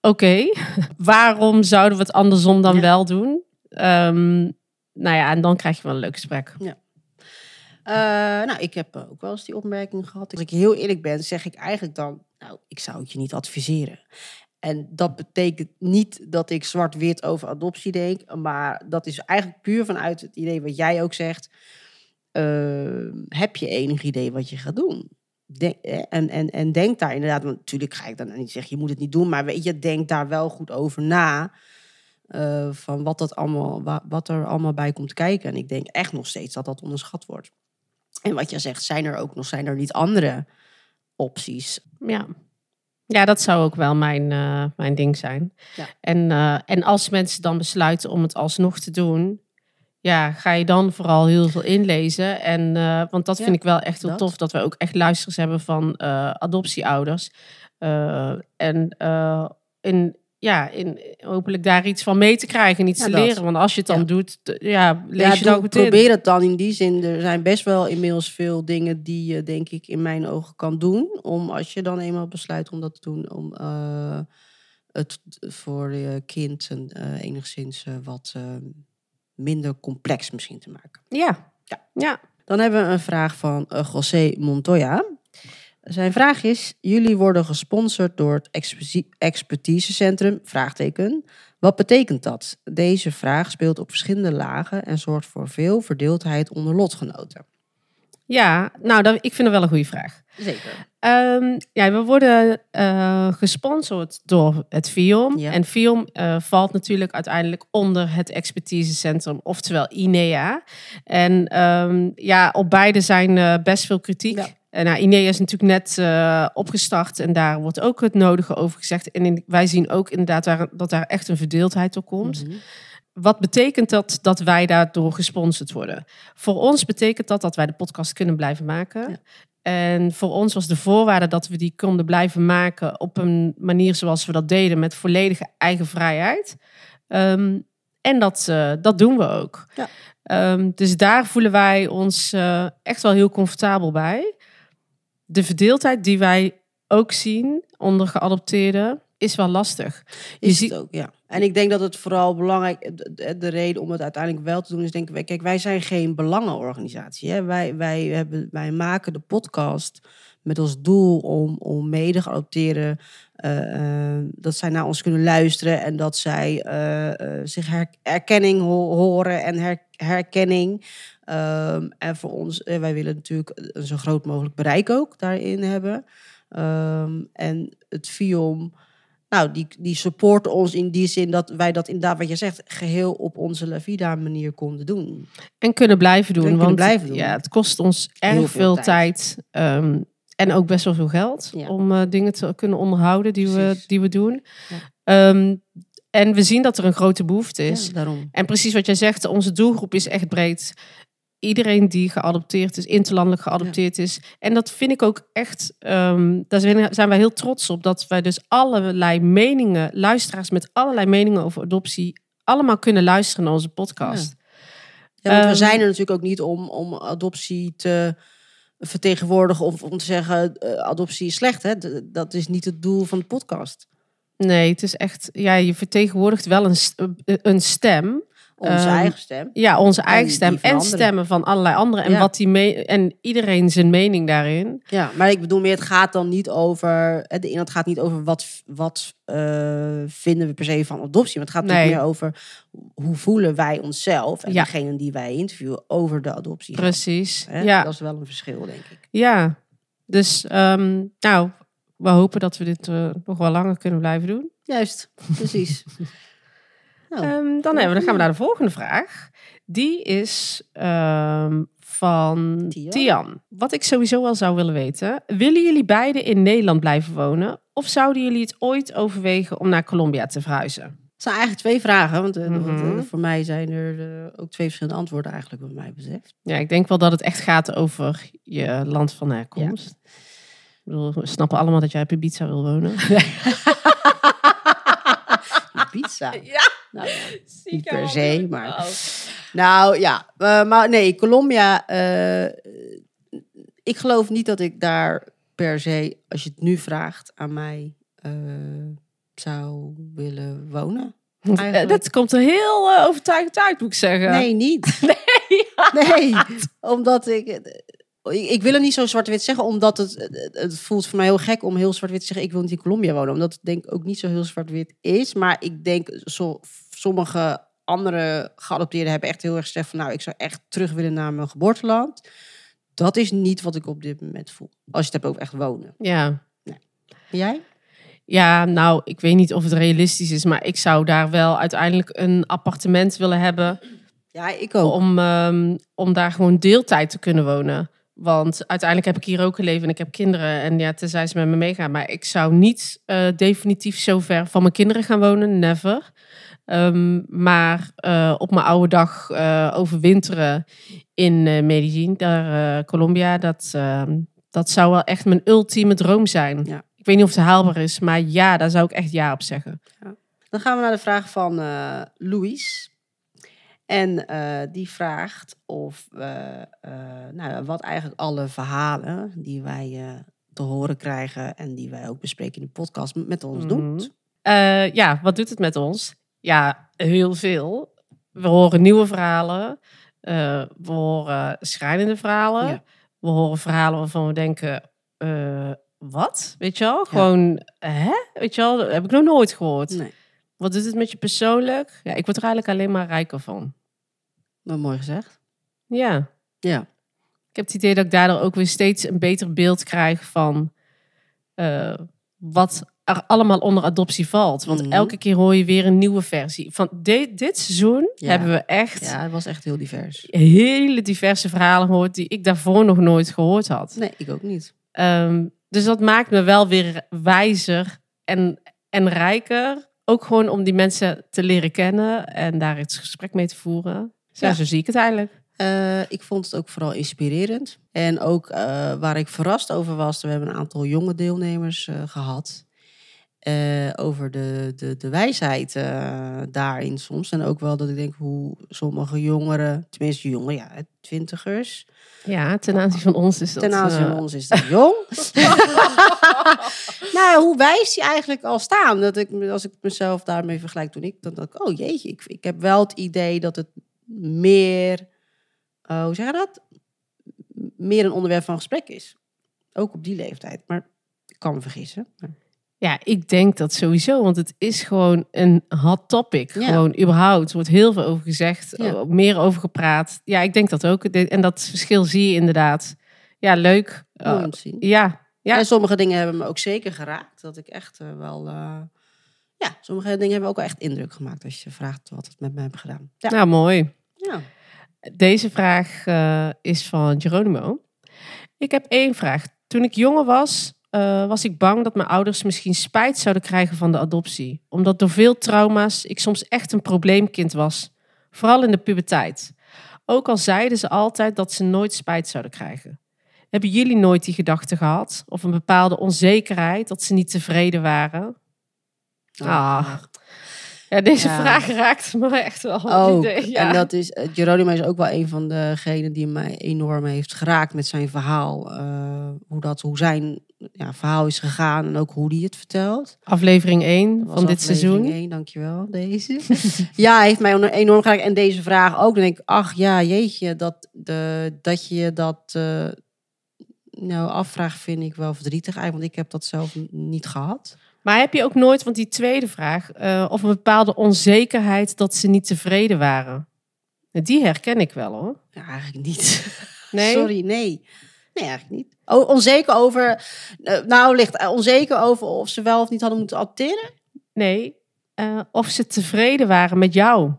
Oké, waarom zouden we het andersom dan Ja. wel doen? Ehm, nou ja, en dan krijg je wel een leuk gesprek. Eh, nou, ik heb ook wel eens die opmerking gehad. Als ik heel eerlijk ben, zeg ik eigenlijk dan, nou, ik zou het je niet adviseren. En dat betekent niet dat ik zwart-wit over adoptie denk, maar dat is eigenlijk puur vanuit het idee wat jij ook zegt. Eh, heb je enig idee wat je gaat doen? Denk, en, en, en denk daar inderdaad, want natuurlijk ga ik dan niet zeggen, je moet het niet doen, maar weet je, denk daar wel goed over na. eh, van wat, dat allemaal, wa- wat er allemaal bij komt kijken. En ik denk echt nog steeds dat dat onderschat wordt. En wat je zegt, zijn er ook nog zijn er niet andere opties? Ja. Ja, dat zou ook wel mijn, eh, mijn ding zijn. Ja. En, eh, en als mensen dan besluiten om het alsnog te doen, ja, ga je dan vooral heel veel inlezen. En, eh, want dat Ja, vind ik wel echt heel dat. tof, dat we ook echt luisteraars hebben van adoptieouders. En in, ja, in, hopelijk daar iets van mee te krijgen en iets Ja, te dat. leren. Want als je het dan Ja. doet, ja, lees ja, je dan goed probeer in. het dan in die zin. Er zijn best wel inmiddels veel dingen die je, denk ik, in mijn ogen kan doen. Om als je dan eenmaal besluit om dat te doen, om eh, het voor je kind een, eh, enigszins eh, wat minder complex misschien te maken. Ja. Ja. ja. Dan hebben we een vraag van José Montoya. Zijn vraag is: jullie worden gesponsord door het Experti- expertisecentrum? Vraagteken. Wat betekent dat? Deze vraag speelt op verschillende lagen en zorgt voor veel verdeeldheid onder lotgenoten. Ja, nou, dat, ik vind het wel een goede vraag. Zeker. Ehm, ja, we worden eh, gesponsord door het FIOM. Ja. En FIOM eh, valt natuurlijk uiteindelijk onder het expertisecentrum, oftewel INEA. En ehm, ja, op beide zijn eh, best veel kritiek. Ja. Nou, INEA is natuurlijk net opgestart en daar wordt ook het nodige over gezegd. En in- wij zien ook inderdaad dat daar echt een verdeeldheid door komt. Mhm. Wat betekent dat dat wij daardoor gesponsord worden? Voor ons betekent dat dat wij de podcast kunnen blijven maken. Ja. En voor ons was de voorwaarde dat we die konden blijven maken op een manier zoals we dat deden, met volledige eigen vrijheid. Ehm, en dat, eh, dat doen we ook. Ja. Ehm, dus daar voelen wij ons eh, echt wel heel comfortabel bij. De verdeeldheid die wij ook zien onder geadopteerden is wel lastig. Je Is ziet- het ook, ja. En ik denk dat het vooral belangrijk, de, de- de reden om het uiteindelijk wel te doen, is denken wij, kijk, wij zijn geen belangenorganisatie. Hè? Wij, wij, hebben, wij maken de podcast met als doel om, om mede geadopteerden, eh, eh, dat zij naar ons kunnen luisteren en dat zij eh, eh, zich her, erkenning ho- horen en her, herkenning. Ehm, en voor ons, eh, wij willen natuurlijk een zo groot mogelijk bereik ook daarin hebben. Ehm, en het FIOM, nou, die, die supporten ons in die zin dat wij dat inderdaad, wat je zegt, geheel op onze La Vida manier konden doen. En kunnen blijven doen. En want blijven doen. Ja, het kost ons erg veel, veel tijd. ehm, en ook best wel veel geld Ja. om eh, dingen te kunnen onderhouden die, we, die we doen. Ja. Ehm, en we zien dat er een grote behoefte is. Ja, daarom. En precies wat jij zegt, onze doelgroep is echt breed. Iedereen die geadopteerd is, interlandelijk geadopteerd is. En dat vind ik ook echt, ehm, daar zijn, wij heel trots op. Dat wij dus allerlei meningen, luisteraars met allerlei meningen over adoptie, allemaal kunnen luisteren naar onze podcast. Ja, want Ehm, we zijn er natuurlijk ook niet om, om adoptie te vertegenwoordigen of om te zeggen eh, adoptie is slecht. Hè? Dat is niet het doel van de podcast. Nee, het is echt, ja, je vertegenwoordigt wel een, een stem. Onze Ehm, eigen stem. Ja, onze En eigen stem en stemmen van allerlei anderen. En, Ja. wat die me en iedereen zijn mening daarin. Ja, maar ik bedoel meer, het gaat dan niet over. De inhoud gaat niet over wat, wat eh, vinden we per se van adoptie. Maar het gaat Nee. meer over hoe voelen wij onszelf en Ja. degene die wij interviewen over de adoptie. Precies. Ja, Dat is wel een verschil, denk ik. ja. Dus, ehm, nou, we hopen dat we dit eh, nog wel langer kunnen blijven doen. Juist, precies. Oh, Ehm, dan, hebben we, dan gaan we naar de volgende vraag. Die is ehm, van Tian. Tian. Wat ik sowieso wel zou willen weten. Willen jullie beiden in Nederland blijven wonen? Of zouden jullie het ooit overwegen om naar Colombia te verhuizen? Het zijn eigenlijk twee vragen, want, eh, want, eh, Mhm. voor mij zijn er eh, ook twee verschillende antwoorden eigenlijk wat mij betreft. Ja, ik denk wel dat het echt gaat over je land van herkomst. Ik bedoel, we snappen allemaal dat jij op Ibiza wil wonen. Pizza. Ja. Nou, ja. Niet per se, maar- Nou ja, eh, maar nee, Colombia. eh, ik geloof niet dat ik daar per se, als je het nu vraagt aan mij, eh, zou willen wonen. Eigenlijk- Dat komt er heel eh, overtuigend uit, moet ik zeggen. Nee, niet. Nee, omdat ik, ik... Wil het niet zo zwart-wit zeggen, omdat het, het, het voelt voor mij heel gek om heel zwart-wit te zeggen, ik wil niet in Colombia wonen. Omdat het denk ik ook niet zo heel zwart-wit is. Maar ik denk, zo, sommige andere geadopteerden hebben echt heel erg gezegd van, nou, ik zou echt terug willen naar mijn geboorteland. Dat is niet wat ik op dit moment voel. Als je het hebt over echt wonen. Ja. Jij? ja, nou, ik weet niet of het realistisch is, maar ik zou daar wel uiteindelijk een appartement willen hebben Ja, ik ook. om, ehm, om daar gewoon deeltijd te kunnen wonen. Want uiteindelijk heb ik hier ook geleefd en ik heb kinderen. En ja, tenzij ze met me meegaan. Maar ik zou niet eh, definitief zo ver van mijn kinderen gaan wonen. Never. Ehm, maar eh, op mijn oude dag eh, overwinteren in eh Medellin, daar, Colombia. Dat, ehm, dat zou wel echt mijn ultieme droom zijn. Ja. Ik weet niet of het haalbaar is. Maar ja, daar zou ik echt ja op zeggen. Dan gaan we naar de vraag van Louise. En die vraagt of nou, wat eigenlijk alle verhalen die wij te horen krijgen en die wij ook bespreken in de podcast met ons doen. Eh, ja, wat doet het met ons? Ja, heel veel. We horen nieuwe verhalen. Eh, we horen schrijnende verhalen. Ja. We horen verhalen waarvan we denken, eh, wat? Weet je wel? Gewoon, hè? Weet je wel? Dat heb ik nog nooit gehoord. Nee, Wat doet het met je persoonlijk? Ja, ik word er eigenlijk alleen maar rijker van. wat mooi gezegd. Ja. Ja, Ik heb het idee dat ik daardoor ook weer steeds een beter beeld krijg van eh, wat er allemaal onder adoptie valt. Want Mhm. elke keer hoor je weer een nieuwe versie. Van dit, dit seizoen Ja. hebben we echt ja, het was echt heel divers. hele diverse verhalen gehoord die ik daarvoor nog nooit gehoord had. Nee, ik ook niet. Ehm, dus dat maakt me wel weer wijzer en, en rijker. Ook gewoon om die mensen te leren kennen en daar het gesprek mee te voeren. Ja, Ja. zo zie ik het eigenlijk. Eh, ik vond het ook vooral inspirerend. En ook eh, waar ik verrast over was, we hebben een aantal jonge deelnemers eh, gehad. Eh, over de, de, de wijsheid eh, daarin soms. En ook wel dat ik denk hoe sommige jongeren, tenminste jongeren, ja, twintigers. Ja, ten aanzien van ons is dat... Ten aanzien eh, van ons is dat jong. nou, hoe wijs die eigenlijk al staan. Dat ik, als ik mezelf daarmee vergelijk toen ik, dan dacht ik, oh jeetje, ik, ik heb wel het idee dat het meer, eh, hoe zeg je dat? Meer een onderwerp van gesprek is. Ook op die leeftijd. Maar ik kan me vergissen. Maar- Ja, ik denk dat sowieso, want het is gewoon een hot topic. Ja. Gewoon überhaupt, er wordt heel veel over gezegd, Ja. eh, meer over gepraat. Ja, ik denk dat ook. En dat verschil zie je inderdaad. Ja, leuk. Eh, om te zien. ja, ja. En sommige dingen hebben me ook zeker geraakt. Dat ik echt eh, wel... ja, sommige dingen hebben ook wel echt indruk gemaakt. Als je vraagt wat het met mij heeft gedaan. Ja. nou mooi. ja. Deze vraag is van Geronimo. Ik heb één vraag. Toen ik jonger was, eh, was ik bang dat mijn ouders misschien spijt zouden krijgen van de adoptie. Omdat door veel trauma's ik soms echt een probleemkind was. Vooral in de puberteit. Ook al zeiden ze altijd dat ze nooit spijt zouden krijgen. Hebben jullie nooit die gedachte gehad? Of een bepaalde onzekerheid dat ze niet tevreden waren? Ah. Ja, deze Ja. vraag raakt me echt wel. Ook. idee, ja. En dat is, eh, Geronimo is ook wel een van degenen die mij enorm heeft geraakt met zijn verhaal. Eh, hoe, dat, hoe zijn ja, verhaal is gegaan en ook hoe hij het vertelt. Aflevering 1 Dat was van dit aflevering seizoen. één, dankjewel, deze. ja, heeft mij enorm geraakt. En deze vraag ook. Dan denk ik, ach ja, jeetje, dat, de, dat je dat eh, nou afvraagt vind ik wel verdrietig eigenlijk. Want ik heb dat zelf niet gehad. Maar heb je ook nooit, want die tweede vraag, eh, of een bepaalde onzekerheid dat ze niet tevreden waren? Die herken ik wel hoor. Ja, eigenlijk niet. Nee? Sorry, nee. Nee, eigenlijk niet. Oh, onzeker over, eh, nou ligt eh, onzeker over of ze wel of niet hadden moeten adopteren? Nee. Eh, of ze tevreden waren met jou?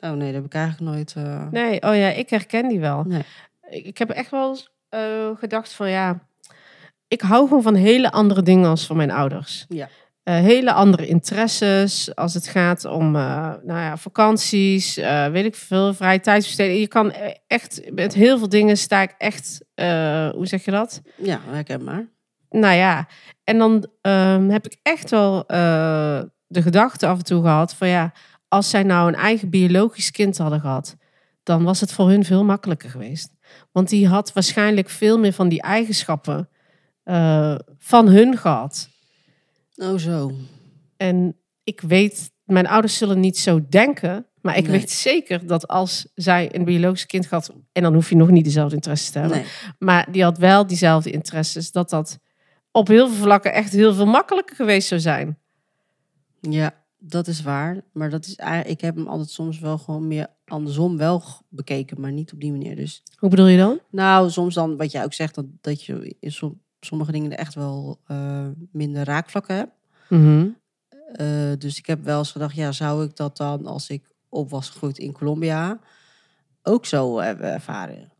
Oh nee, dat heb ik eigenlijk nooit. Nee, oh ja, ik herken die wel. Nee. Ik, heb echt wel gedacht van ja, ik hou gewoon van hele andere dingen als van mijn ouders. Ja. Eh, hele andere interesses als het gaat om uh, nou ja, vakanties, uh, weet ik veel, vrije tijdsbesteding. Je kan echt, met heel veel dingen sta ik echt, hoe zeg je dat? Ja, herkenbaar. Nou ja, en dan um, heb ik echt wel de gedachte af en toe gehad van ja, als zij nou een eigen biologisch kind hadden gehad, dan was het voor hun veel makkelijker geweest. Want die had waarschijnlijk veel meer van die eigenschappen van hun gehad. Oh zo. En ik weet mijn ouders zullen niet zo denken. Maar ik Nee. weet zeker dat als zij een biologisch kind had... en dan hoef je nog niet dezelfde interesses te hebben... Nee. maar die had wel diezelfde interesses... dat dat op heel veel vlakken echt heel veel makkelijker geweest zou zijn. Ja, dat is waar. Maar dat is, eigenlijk- ik heb hem altijd soms wel gewoon meer andersom wel bekeken, maar niet op die manier. Dus Hoe bedoel je dan? nou, soms dan, wat jij ook zegt, dat, dat je in som- sommige dingen echt wel eh, minder raakvlakken hebt. Mhm. Eh, dus ik heb wel eens gedacht, ja, zou ik dat dan als ik op was gegroeid in Colombia ook zo hebben ervaren?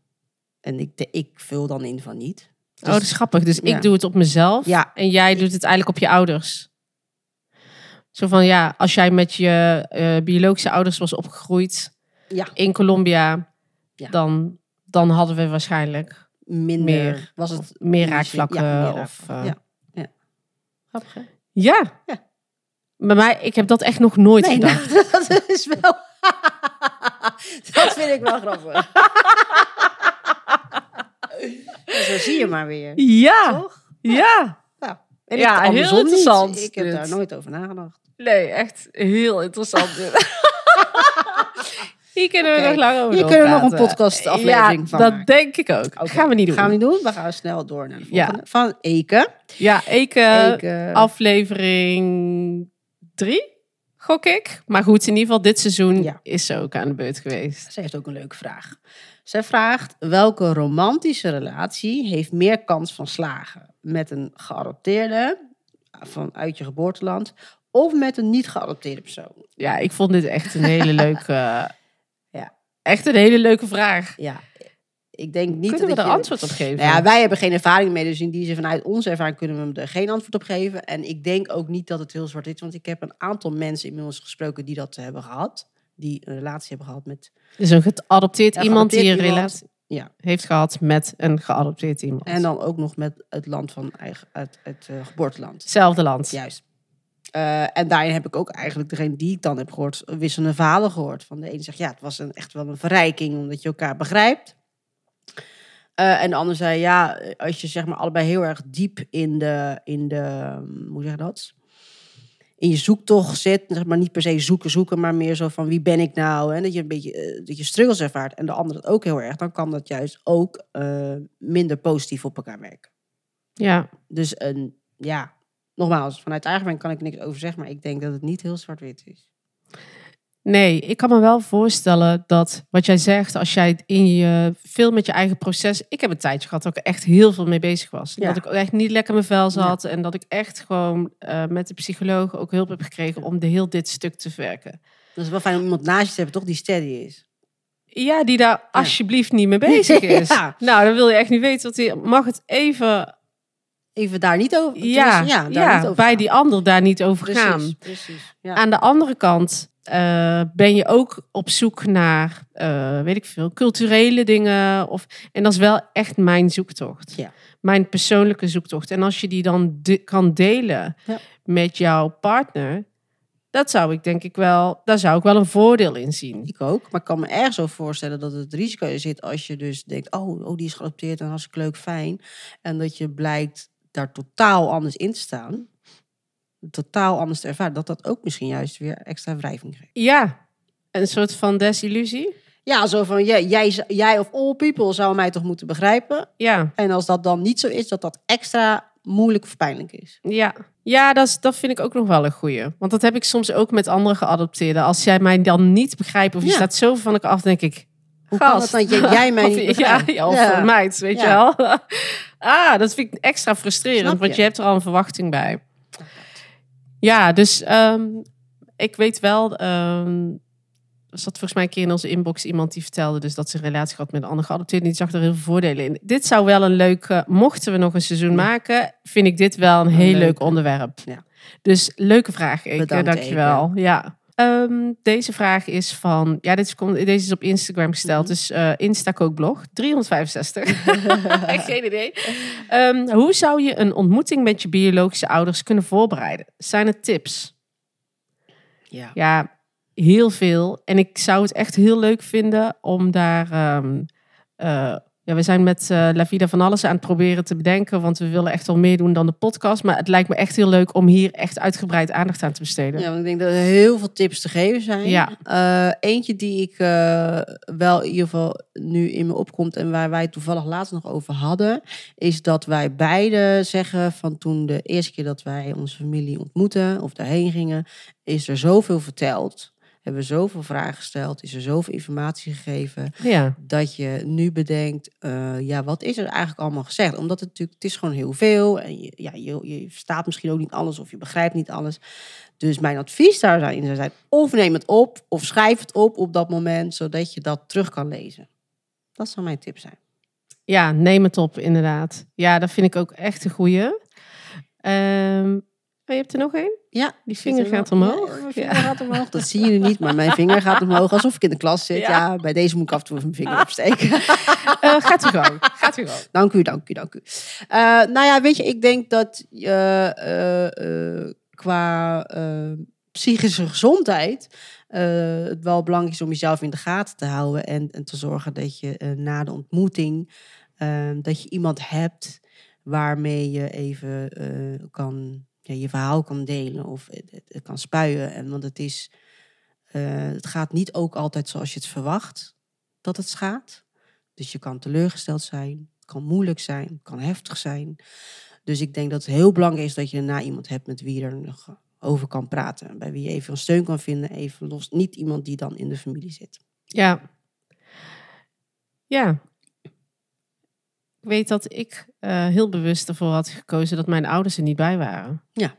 En ik, ik vul dan in van niet. oh, dat is grappig. Dus ja. ik doe het op mezelf Ja. en jij doet het eigenlijk op je ouders. Zo van, ja, als jij met je eh, biologische ouders was opgegroeid Ja. in Colombia... Dan, dan hadden we waarschijnlijk minder Meer, was het meer Ja, raakvlakken. meer of, eh, Ja. grappig? Ja. Ja. Bij mij, ik heb dat echt nog nooit Nee, gedacht. nou, dat is wel. dat vind ik wel grappig. Zo zie je maar weer. Ja, Toch? ja. Nou, en Ja, heel niet. interessant Ik heb dit. daar nooit over nagedacht. Nee, echt heel interessant. Hier kunnen we nog lang over hier kunnen we nog een doorpraten. podcastaflevering ja, van dat maken. denk ik ook. Gaan we niet doen. Gaan we niet doen. We gaan snel door naar de Ja. volgende. Van Eke. Ja, ik, eh, Eke. aflevering drie, gok ik. Maar goed, in ieder geval dit seizoen Ja. is ze ook aan de beurt geweest. Zij heeft ook een leuke vraag. Zij vraagt, welke romantische relatie heeft meer kans van slagen? Met een geadopteerde vanuit je geboorteland of met een niet geadopteerde persoon? Ja, ik vond dit echt een hele leuke... Echt een hele leuke vraag. Ja, ik denk niet Kunnen we dat er je... antwoord op geven? Nou ja, wij hebben geen ervaring mee, dus in die zin vanuit onze ervaring kunnen we er geen antwoord op geven. En ik denk ook niet dat het heel zwart is, want ik heb een aantal mensen inmiddels gesproken die dat hebben gehad. Die een relatie hebben gehad met... Dus een geadopteerd Ja, iemand die een relatie Ja. heeft gehad met een geadopteerd iemand. En dan ook nog met het land van eigen, het, het eh, geboorteland. Hetzelfde land. Juist. Eh, en daarin heb ik ook eigenlijk degene die ik dan heb gehoord, wisselende verhalen gehoord. Van de ene zegt, ja, het was een, echt wel een verrijking, omdat je elkaar begrijpt. Eh, en de ander zei, ja, als je zeg maar allebei heel erg diep in de, in de hm, hoe zeg je dat? In je zoektocht zit, zeg maar niet per se zoeken, zoeken, maar meer zo van wie ben ik nou? En dat je een beetje, eh, dat je struggles ervaart en de ander dat ook heel erg, dan kan dat juist ook minder positief op elkaar werken. Ja. Dus een, ja, nogmaals, vanuit eigen ervaring kan ik niks over zeggen, maar ik denk dat het niet heel zwart-wit is. Nee, ik kan me wel voorstellen dat wat jij zegt, als jij in je veel met je eigen proces. Ik heb een tijdje gehad dat ik echt heel veel mee bezig was. Ja. Dat ik echt niet lekker in mijn vel zat. En dat ik echt gewoon eh, met de psycholoog ook hulp heb gekregen om de heel dit stuk te verwerken. Dat is wel fijn om iemand naast je te hebben, toch, die steady is. Ja, die daar alsjeblieft niet mee bezig is. Nou, dan wil je echt niet weten wat hij. Mag het even. Even daar niet over. Ja, ja, daar niet over bij gaan. die ander daar niet over Precies, gaan. precies. Ja. Aan de andere kant eh, ben je ook op zoek naar, eh, weet ik veel, culturele dingen. Of, en dat is wel echt mijn zoektocht. Ja. Mijn persoonlijke zoektocht. En als je die dan de- kan delen Ja. met jouw partner, dat zou ik denk ik wel, daar zou ik wel een voordeel in zien. Ik ook, maar ik kan me erg zo voorstellen dat het risico zit als je dus denkt, oh, oh die is geadopteerd en hartstikke leuk, fijn. En dat je blijkt daar totaal anders in te staan, totaal anders te ervaren, dat dat ook misschien juist weer extra wrijving geeft. Ja, een soort van desillusie. Ja, zo van, jij, jij, jij of all people zou mij toch moeten begrijpen. Ja, En als dat dan niet zo is, dat dat extra moeilijk of pijnlijk is. ja. Ja, dat, is, dat vind ik ook nog wel een goeie. Want dat heb ik soms ook met andere geadopteerden. Als jij mij dan niet begrijpt of je Ja. staat zo van ik af, denk ik... Hoe kan het dan dat jij mij niet ja, begrijpt? ja, of Ja. een meid, weet je wel. Ah, dat vind ik extra frustrerend, want je. hebt er al een verwachting bij. Ja, dus ehm, ik weet wel... ehm, er zat volgens mij een keer in onze inbox iemand die vertelde dus dat ze een relatie had met een ander geadopteerde. Die zag er heel veel voordelen in. Dit zou wel een leuk, eh, mochten we nog een seizoen maken, vind ik dit wel een heel leuk, onderwerp. Ja. Dus leuke vraag, Eke. Bedankt, Dankjewel. Ja. Ehm, deze vraag is van, ja, dit is, deze is op Instagram gesteld, Mhm. dus eh Instacookblog 365. Geen idee. Ehm, hoe zou je een ontmoeting met je biologische ouders kunnen voorbereiden? Zijn er tips? Ja. Ja, heel veel. En ik zou het echt heel leuk vinden om daar, ehm, eh, Ja, we zijn met La Vida van alles aan het proberen te bedenken. Want we willen echt wel meer doen dan de podcast. Maar het lijkt me echt heel leuk om hier echt uitgebreid aandacht aan te besteden. Ja, want ik denk dat er heel veel tips te geven zijn. Ja. Eh, eentje die ik eh, wel in ieder geval nu in me opkomt en waar wij toevallig laatst nog over hadden, is dat wij beide zeggen van toen de eerste keer dat wij onze familie ontmoeten of daarheen gingen, is er zoveel verteld. Hebben we zoveel vragen gesteld, is er zoveel informatie gegeven, Ja, dat je nu bedenkt, eh, ja, wat is er eigenlijk allemaal gezegd? Omdat het natuurlijk, het is gewoon heel veel. En je, ja, je, je verstaat misschien ook niet alles of je begrijpt niet alles. Dus mijn advies daarin zou zijn, of neem het op, of schrijf het op op dat moment, zodat je dat terug kan lezen. Dat zou mijn tip zijn. ja, neem het op inderdaad. Ja, dat vind ik ook echt een goeie. Ehm, oh, je hebt er nog één? Ja, Die vinger er wel- gaat omhoog. Ja, mijn vinger gaat omhoog. Dat zien jullie niet, maar mijn vinger gaat omhoog alsof ik in de klas zit. Ja. Ja, bij deze moet ik af en toe mijn vinger opsteken. Eh, gaat u gang. Gaat u gang. Dank u, dank u, dank u. Eh, nou ja, weet je, ik denk dat je eh, qua psychische gezondheid het wel belangrijk is om jezelf in de gaten te houden en, en te zorgen dat je na de ontmoeting dat je iemand hebt waarmee je even kan ja, je verhaal kan delen of het, kan spuien. En want het is, eh, het gaat niet ook altijd zoals je het verwacht dat het gaat. Dus je kan teleurgesteld zijn, kan moeilijk zijn, kan heftig zijn. Dus ik denk dat het heel belangrijk is dat je daarna iemand hebt met wie je er nog over kan praten. Bij wie je even een steun kan vinden, even los. Niet iemand die dan in de familie zit. Ja. Ja. Ik weet dat ik eh, heel bewust ervoor had gekozen dat mijn ouders er niet bij waren. Ja.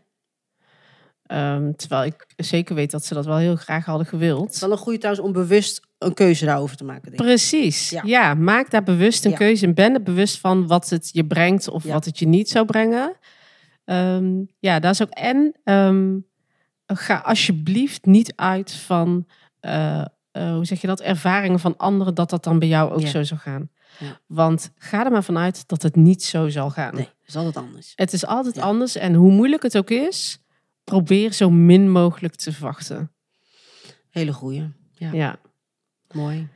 Ehm, terwijl ik zeker weet dat ze dat wel heel graag hadden gewild. Het is wel een goede trouwens om bewust een keuze daarover te maken. Denk ik. Precies. Ja. Ja. maak daar bewust een Ja. keuze en ben er bewust van wat het je brengt of Ja. wat het je niet zou brengen. Ehm, ja, dat is ook. En ehm, ga alsjeblieft niet uit van, eh, eh, hoe zeg je dat, ervaringen van anderen, dat dat dan bij jou ook zo zou gaan. Ja. Want ga er maar vanuit dat het niet zo zal gaan. Nee, dat is altijd anders. Het is altijd Ja. anders en hoe moeilijk het ook is, probeer zo min mogelijk te verwachten. Hele goeie. Ja, Ja, mooi.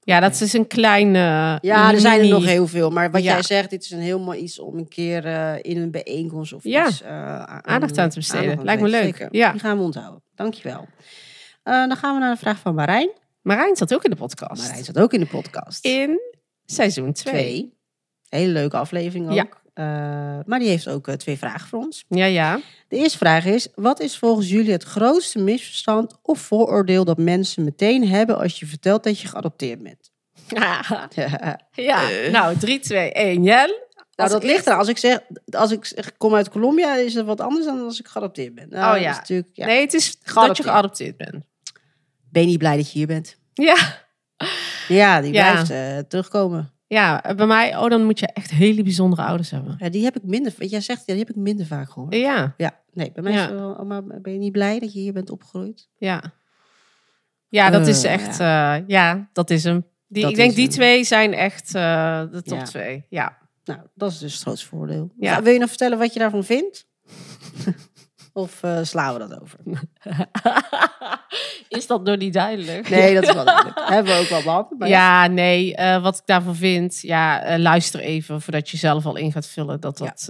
ja dat is een kleine. Ja, er zijn er nog heel veel. Maar wat Ja. jij zegt, dit is een heel mooi iets om een keer eh, in een bijeenkomst of Ja. iets... eh, Aandacht aan te besteden. aan Lijkt me leuk. Zeker. Ja. Die gaan we onthouden. Dankjewel. Eh dan gaan we naar de vraag van Marijn. Marijn zat ook in de podcast. Marijn zat ook in de podcast. In seizoen 2. Twee. Hele leuke aflevering ook. Ja. Eh, maar die heeft ook eh, twee vragen voor ons. Ja, ja. De eerste vraag is: wat is volgens jullie het grootste misverstand of vooroordeel dat mensen meteen hebben als je vertelt dat je geadopteerd bent? ja. Nou, 3, 2, 1. Jel? Nou, dat ligt er. Als ik zeg, als ik zeg, kom uit Colombia, is het wat anders dan als ik geadopteerd ben. Nou, Oh, ja. is ja. Nee, het is dat je Geadopteerd. geadopteerd bent. Ben je niet blij dat je hier bent? Ja. Ja, die Ja. blijft eh, terugkomen. Ja, bij mij, oh, dan moet je echt hele bijzondere ouders hebben. Ja, die heb ik minder, jij zegt, ja, die heb ik minder vaak gehoord. Ja, Ja, nee, bij mij Ja. is wel, maar ben je niet blij dat je hier bent opgegroeid? ja. Ja, dat is Eh, echt, ja, ja dat is hem. Die, Dat ik denk die hem. twee zijn echt eh, de top twee. Ja. Nou, dat is dus het grootste voordeel. Ja. Wil je nog vertellen wat je daarvan vindt? of eh, slaan we dat over? is dat door niet duidelijk? Nee, dat is wel duidelijk. Hebben we ook wel behandeld. maar Ja, nee, eh, wat ik daarvan vind, ja, eh, luister even voordat je zelf al in gaat vullen. Dat dat,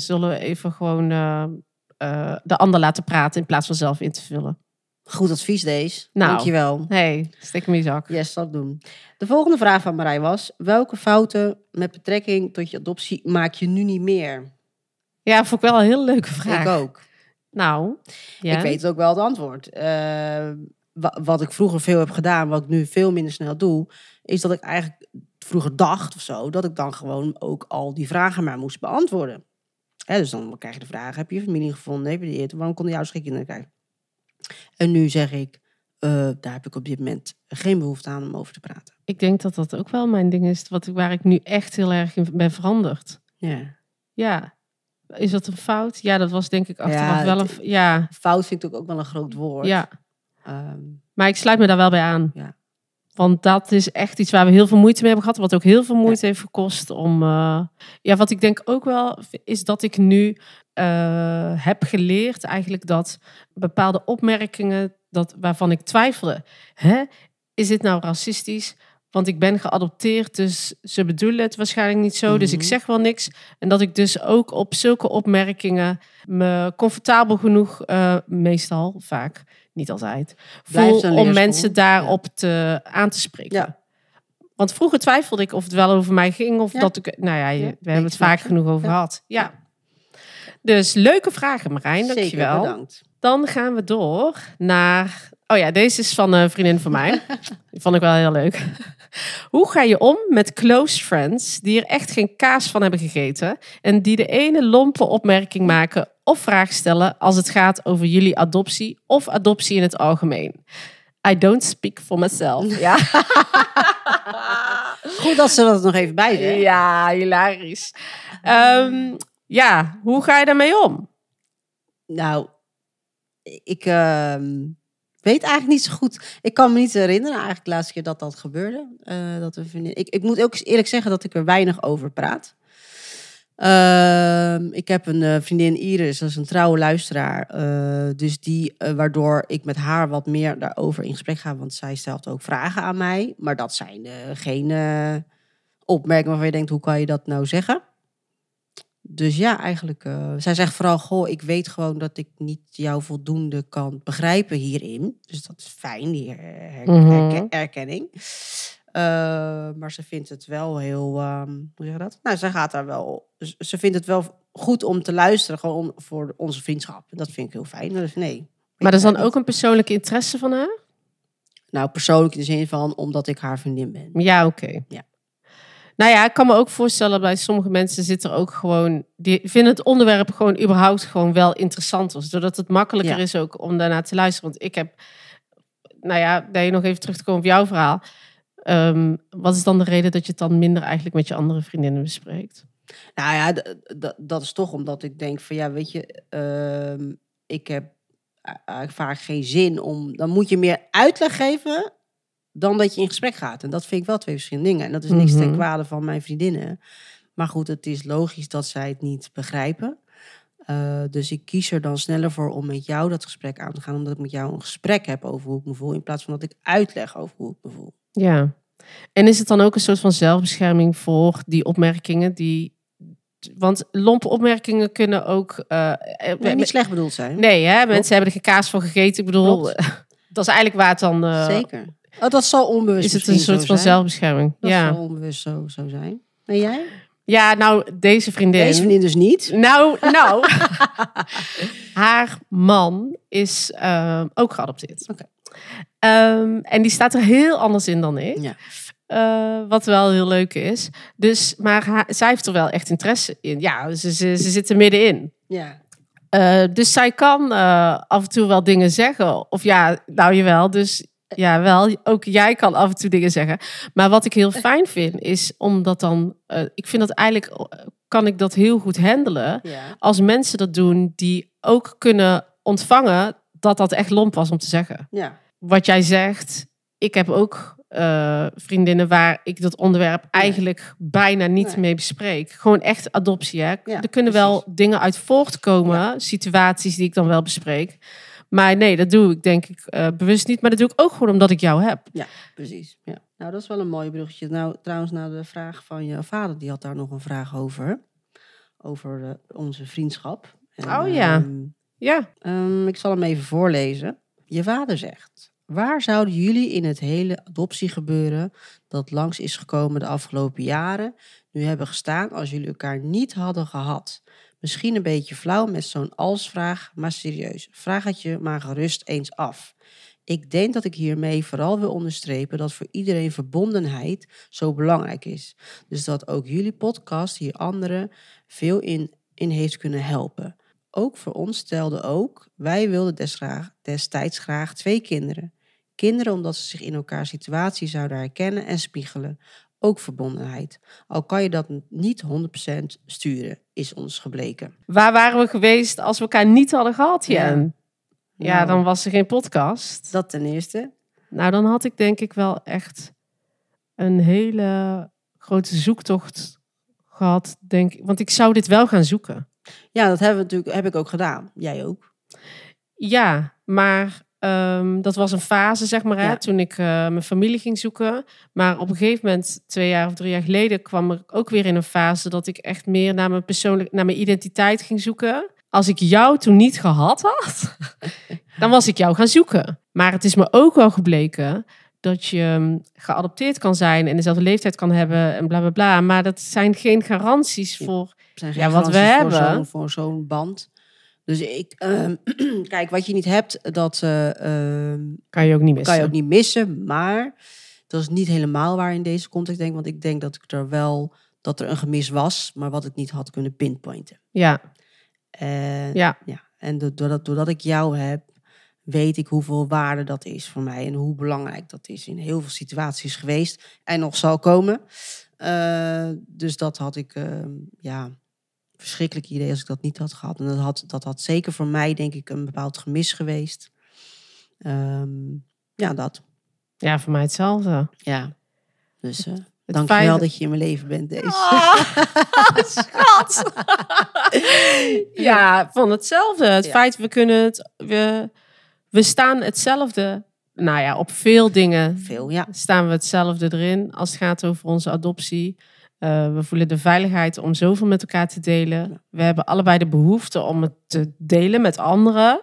zullen we even gewoon de ander laten praten in plaats van zelf in te vullen. Goed advies deze. Nou. Dankjewel. hey, steek hem in je zak. Yes, dat doen. De volgende vraag van Marij was... Welke fouten met betrekking tot je adoptie maak je nu niet meer? Ja, vond ik wel een heel leuke vraag. Ik ook. Nou, ja. Ik weet ook wel het antwoord. Eh, wa- wat ik vroeger veel heb gedaan, wat ik nu veel minder snel doe... is dat ik eigenlijk vroeger dacht of zo... dat ik dan gewoon ook al die vragen maar moest beantwoorden. Hè, dus dan krijg je de vraag, heb je je familie gevonden? Heb je dit? Waarom kon je ouders geen kinderen krijgen? En nu zeg ik, eh, daar heb ik op dit moment geen behoefte aan om over te praten. Ik denk dat dat ook wel mijn ding is, wat, waar ik nu echt heel erg in ben veranderd. Ja. Ja. Is dat een fout? Ja, dat was denk ik achteraf Ja, wel een... Ja, Fout vind ik ook wel een groot woord. ja. Ehm, Maar ik sluit me daar wel bij aan. Ja. Want dat is echt iets waar we heel veel moeite mee hebben gehad. Wat ook heel veel moeite heeft gekost om... eh, Ja, wat ik denk ook wel is dat ik nu eh, heb geleerd eigenlijk dat bepaalde opmerkingen dat, waarvan ik twijfelde. Hè, is dit nou racistisch? Want ik ben geadopteerd, dus ze bedoelen het waarschijnlijk niet zo. Dus ik Mhm. zeg wel niks. En dat ik dus ook op zulke opmerkingen me comfortabel genoeg, eh, meestal, vaak, niet altijd, voel om mensen daarop te, aan te spreken. Ja. Want vroeger twijfelde ik of het wel over mij ging of Ja. dat ik... Nou ja, we hebben het vaak genoeg over gehad. Ja. Dus leuke vragen, Marijn. Zeker, Dankjewel. bedankt. Dan gaan we door naar. Oh ja, deze is van een vriendin van mij. Die vond ik wel heel leuk. Hoe ga je om met close friends die er echt geen kaas van hebben gegeten en die de ene lompe opmerking maken of vraag stellen als het gaat over jullie adoptie of adoptie in het algemeen? I don't speak for myself. Ja, Goed dat ze dat nog even bij zeggen. ja hilarisch. Ehm, ja, hoe ga je daarmee om? Nou, ik ehm, weet eigenlijk niet zo goed. Ik kan me niet herinneren, eigenlijk de laatste keer dat dat gebeurde. Eh, dat vriendin... ik, ik moet ook eerlijk zeggen dat ik er weinig over praat. Ehm, ik heb een eh, vriendin Iris, dat is een trouwe luisteraar. eh, dus die, waardoor ik met haar wat meer daarover in gesprek ga. Want zij stelt ook vragen aan mij. Maar dat zijn geen opmerkingen waarvan je denkt, hoe kan je dat nou zeggen? Dus ja, eigenlijk. eh, zij zegt vooral: Goh, ik weet gewoon dat ik niet jou voldoende kan begrijpen hierin. Dus dat is fijn, die her- her- Mhm. Eh, maar ze vindt het wel heel. ehm, hoe zeg je dat? Nou, zij gaat daar wel. Ze vindt het wel goed om te luisteren, gewoon om, voor onze vriendschap. En dat vind ik heel fijn. Dus nee. Maar dat is dan ook een persoonlijke interesse van haar? Nou, persoonlijk in de zin van omdat ik haar vriendin ben. Ja, oké. Ja. Nou ja, ik kan me ook voorstellen bij sommige mensen zit er ook gewoon, die vinden het onderwerp gewoon überhaupt gewoon wel interessant. Dus doordat het makkelijker Ja. is ook om daarnaar te luisteren. Want ik heb, nou ja, daar je nog even terug te komen op jouw verhaal. Ehm, wat is dan de reden dat je het dan minder eigenlijk met je andere vriendinnen bespreekt? Nou ja, dat is toch omdat ik denk van ja, weet je, ehm, ik heb vaak geen zin om. Dan moet je meer uitleg geven dan dat je in gesprek gaat. En dat vind ik wel twee verschillende dingen. En dat is niks ten Mhm. kwade van mijn vriendinnen. Maar goed, het is logisch dat zij het niet begrijpen. Eh, dus ik kies er dan sneller voor om met jou dat gesprek aan te gaan. Omdat ik met jou een gesprek heb over hoe ik me voel. In plaats van dat ik uitleg over hoe ik me voel. Ja. En is het dan ook een soort van zelfbescherming voor die opmerkingen die... Want lompe opmerkingen kunnen ook... eh, eh, Nee, niet slecht bedoeld zijn. Nee, hè? mensen hebben er geen kaas voor gegeten. Ik bedoel, Klopt. dat is eigenlijk waar het dan... eh, Zeker. Oh, dat zal onbewust Is het een soort van zijn. zelfbescherming? Dat ja. zal onbewust zo, zo zijn. En jij? ja, nou, deze vriendin... Deze vriendin dus niet. Nou, nou. haar man is eh, ook geadopteerd. Oké. Ehm, en die staat er heel anders in dan ik. Ja. Eh, wat wel heel leuk is. Dus, maar haar- zij heeft er wel echt interesse in. Ja, ze, ze, ze zit er middenin. Ja. Eh, dus zij kan af en toe wel dingen zeggen. Of ja, nou jawel. Dus ja, wel. Ook jij kan af en toe dingen zeggen. Maar wat ik heel fijn vind, is omdat dan... eh, ik vind dat eigenlijk... eh, kan ik dat heel goed handelen. ja. Als mensen dat doen die ook kunnen ontvangen... dat dat echt lomp was om te zeggen. Ja. Wat jij zegt, ik heb ook eh, vriendinnen waar ik dat onderwerp eigenlijk bijna niet Nee. mee bespreek. Gewoon echt adoptie. Hè? Ja, er kunnen wel dingen uit voortkomen, situaties die ik dan wel bespreek. Maar nee, dat doe ik denk ik eh, bewust niet. Maar dat doe ik ook gewoon omdat ik jou heb. Ja, precies. Ja. Nou, dat is wel een mooi bruggetje. Nou, trouwens, naar de vraag van je vader, die had daar nog een vraag over. Over eh, onze vriendschap. En, Oh ja. ehm, Ja, ehm, ik zal hem even voorlezen. Je vader zegt: Waar zouden jullie in het hele adoptiegebeuren dat langs is gekomen de afgelopen jaren nu hebben gestaan als jullie elkaar niet hadden gehad? Misschien een beetje flauw met zo'n als-vraag, maar serieus. Vraag het je maar gerust eens af. Ik denk dat ik hiermee vooral wil onderstrepen dat voor iedereen verbondenheid zo belangrijk is. Dus dat ook jullie podcast hier anderen veel in, in heeft kunnen helpen. Ook voor ons stelde ook, wij wilden destijds graag twee kinderen. Kinderen omdat ze zich in elkaar situatie zouden herkennen en spiegelen. Ook verbondenheid. Al kan je dat niet 100% sturen, is ons gebleken. waar waren we geweest als we elkaar niet hadden gehad, Ja. Jen? Ja, Nou, dan was er geen podcast. Dat ten eerste. Nou, dan had ik denk ik wel echt een hele grote zoektocht gehad, denk ik. Want ik zou dit wel gaan zoeken. Ja, dat hebben we natuurlijk, heb ik ook gedaan. Jij ook. Ja, maar Ehm, dat was een fase, zeg maar, hè, Ja. toen ik eh, mijn familie ging zoeken. Maar op een gegeven moment, twee jaar of drie jaar geleden, kwam ik ook weer in een fase dat ik echt meer naar mijn persoonlijk, naar mijn identiteit ging zoeken. Als ik jou toen niet gehad had, dan was ik jou gaan zoeken. Maar het is me ook wel gebleken dat je mm, geadopteerd kan zijn en dezelfde leeftijd kan hebben en bla bla bla. Maar dat zijn geen garanties voor. zijn Ja, wat we voor hebben. Voor zo'n band. Dus ik, ehm, kijk, wat je niet hebt, dat eh, ehm, Kan je ook niet missen. kan je ook niet missen. Maar dat is niet helemaal waar in deze context denk. Want ik denk dat ik er wel, dat er een gemis was, maar wat ik niet had kunnen pinpointen. Ja, En, ja, ja, en do- doordat, doordat ik jou heb, weet ik hoeveel waarde dat is voor mij. En hoe belangrijk dat is in heel veel situaties geweest. En nog zal komen. Eh, dus dat had ik, ehm, ja, verschrikkelijk idee als ik dat niet had gehad. En dat had, dat had zeker voor mij, denk ik, een bepaald gemis geweest. Ehm, ja, dat. ja, voor mij hetzelfde. Ja. Dus eh Het dankjewel feit- dat je in mijn leven bent, deze. Ah, schat. ja, van hetzelfde. Het Ja. feit, we kunnen het, we, we staan hetzelfde. Nou ja, op veel dingen Veel, ja. staan we hetzelfde erin als het gaat over onze adoptie. Eh, we voelen de veiligheid om zoveel met elkaar te delen. We hebben allebei de behoefte om het te delen met anderen.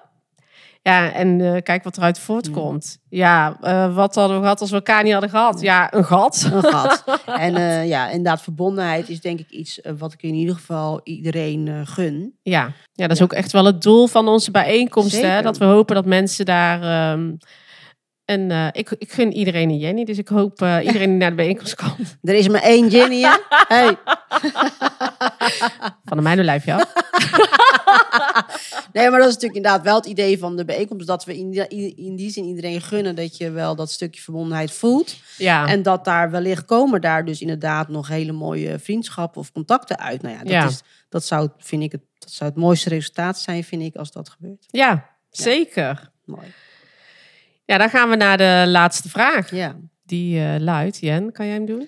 Ja, en eh, kijk wat eruit voortkomt. Ja, eh, wat hadden we gehad als we elkaar niet hadden gehad? Ja, een gat. Een gat. En ja, inderdaad, verbondenheid is denk ik iets wat ik in ieder geval iedereen gun. Ja, ja dat is Ja. ook echt wel het doel van onze bijeenkomst. Hè? Dat we hopen dat mensen daar. ehm, en eh, ik, ik gun iedereen een Jenny, dus ik hoop eh, iedereen die naar de bijeenkomst komt. Er is maar één Jenny, hè? Hey. Van de mijne lijfje af. Nee, maar dat is natuurlijk inderdaad wel het idee van de bijeenkomst. Dat we in die, in die zin iedereen gunnen dat je wel dat stukje verbondenheid voelt. Ja, En dat daar wellicht komen daar dus inderdaad nog hele mooie vriendschappen of contacten uit. Nou ja, dat, Ja. Is, dat, zou, vind ik het, dat zou het mooiste resultaat zijn, vind ik, als dat gebeurt. ja zeker. Mooi. Ja, dan gaan we naar de laatste vraag. Ja. Die eh, luidt, Jen, kan jij hem doen?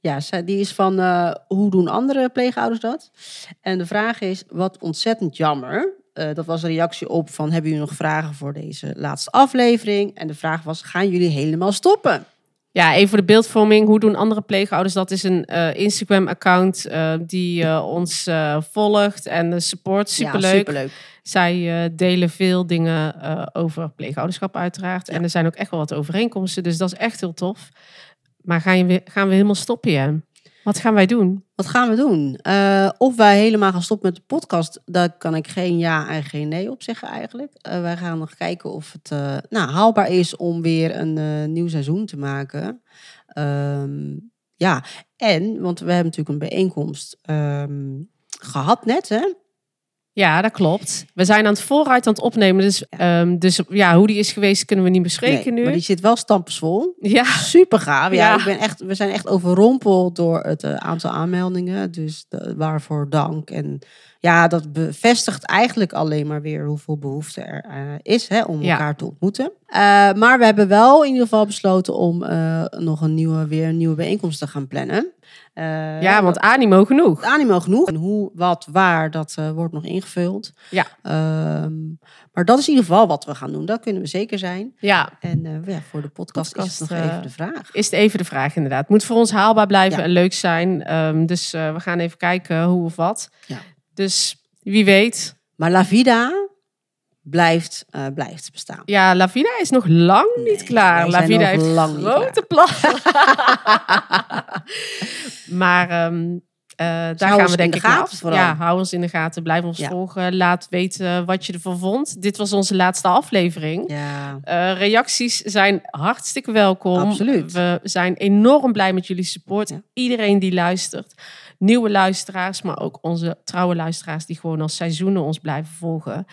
Ja, die is van eh, hoe doen andere pleegouders dat? En de vraag is, wat ontzettend jammer. Eh, dat was een reactie op van, hebben jullie nog vragen voor deze laatste aflevering? En de vraag was, gaan jullie helemaal stoppen? Ja, even voor de beeldvorming. Hoe doen andere pleegouders? Dat is een Instagram-account die ons volgt en eh, support. Superleuk. Ja, superleuk. Zij eh, delen veel dingen eh, over pleegouderschap uiteraard. En er zijn ook echt wel wat overeenkomsten. Dus dat is echt heel tof. Maar gaan, je weer, gaan we helemaal stoppen? Wat gaan wij doen? Wat gaan we doen? Eh, of wij helemaal gaan stoppen met de podcast, daar kan ik geen ja en geen nee op zeggen eigenlijk. Eh, wij gaan nog kijken of het nou, haalbaar is om weer een nieuw seizoen te maken. Ehm, ja, en, want we hebben natuurlijk een bijeenkomst ehm, gehad net, hè? Ja, dat klopt. We zijn aan het vooruit aan het opnemen. Dus, ehm, dus ja, hoe die is geweest kunnen we niet bespreken Nee, nu. Maar die zit wel stampensvol. Ja, Super gaaf. Ja, Ja. Ik ben echt, we zijn echt overrompeld door het eh, aantal aanmeldingen. Dus de- waarvoor dank. En ja, dat bevestigt eigenlijk alleen maar weer hoeveel behoefte er eh, is hè, om Ja. elkaar te ontmoeten. Eh, maar we hebben wel in ieder geval besloten om nog een nieuwe, weer een nieuwe bijeenkomst te gaan plannen. Eh, ja want animo genoeg. animo genoeg. En hoe, wat, waar, dat eh, wordt nog ingevuld. Ja. Ehm, maar dat is in ieder geval wat we gaan doen. Dat kunnen we zeker zijn. Ja, En eh, ja, voor de podcast, Podcast, is het nog eh, even de vraag. is het even de vraag inderdaad. Het moet voor ons haalbaar blijven Ja. en leuk zijn. Ehm, dus eh, we gaan even kijken hoe of wat. Ja. Dus wie weet. Maar La Vida blijft, eh, blijft bestaan. Ja, La Vida is nog lang niet klaar. La Vida heeft lang grote plannen. maar ehm, eh, daar gaan we denk de ik af. vooral. Ja, hou ons in de gaten. Blijf ons Ja. volgen. Laat weten wat je ervan vond. Dit was onze laatste aflevering. Ja, Eh, reacties zijn hartstikke welkom. Absoluut. We zijn enorm blij met jullie support. Ja. Iedereen die luistert. Nieuwe luisteraars, maar ook onze trouwe luisteraars die gewoon al seizoenen ons blijven volgen.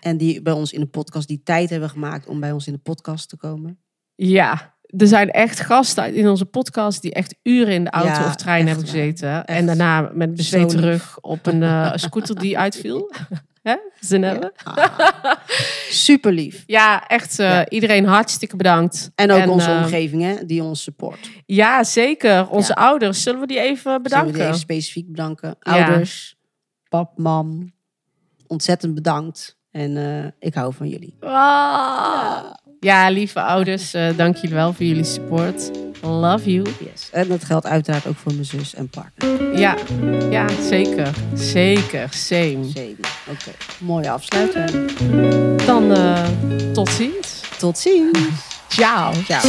en die bij ons in de podcast die tijd hebben gemaakt om bij ons in de podcast te komen. Ja, er zijn echt gasten in onze podcast die echt uren in de auto Ja, of trein echt hebben gezeten. En daarna met lief. rug op een eh, scooter die uitviel. Hè? Zin hebben? Ah, super lief. Ja, echt eh, iedereen hartstikke bedankt. En ook onze eh, omgeving hè, die ons support. Ja, zeker. Onze ouders, zullen we die even Zullen bedanken? we die even specifiek bedanken. Ouders, pap, mam. Ontzettend bedankt. En ik hou van jullie. Ah. Ja, lieve ouders, eh, dank jullie wel voor jullie support. Love you. Yes. En dat geldt uiteraard ook voor mijn zus en partner. Ja, ja zeker. Zeker. Same. Zeker. Oké, mooie afsluiter. Dan eh, tot ziens. Tot ziens. Ciao. Ciao.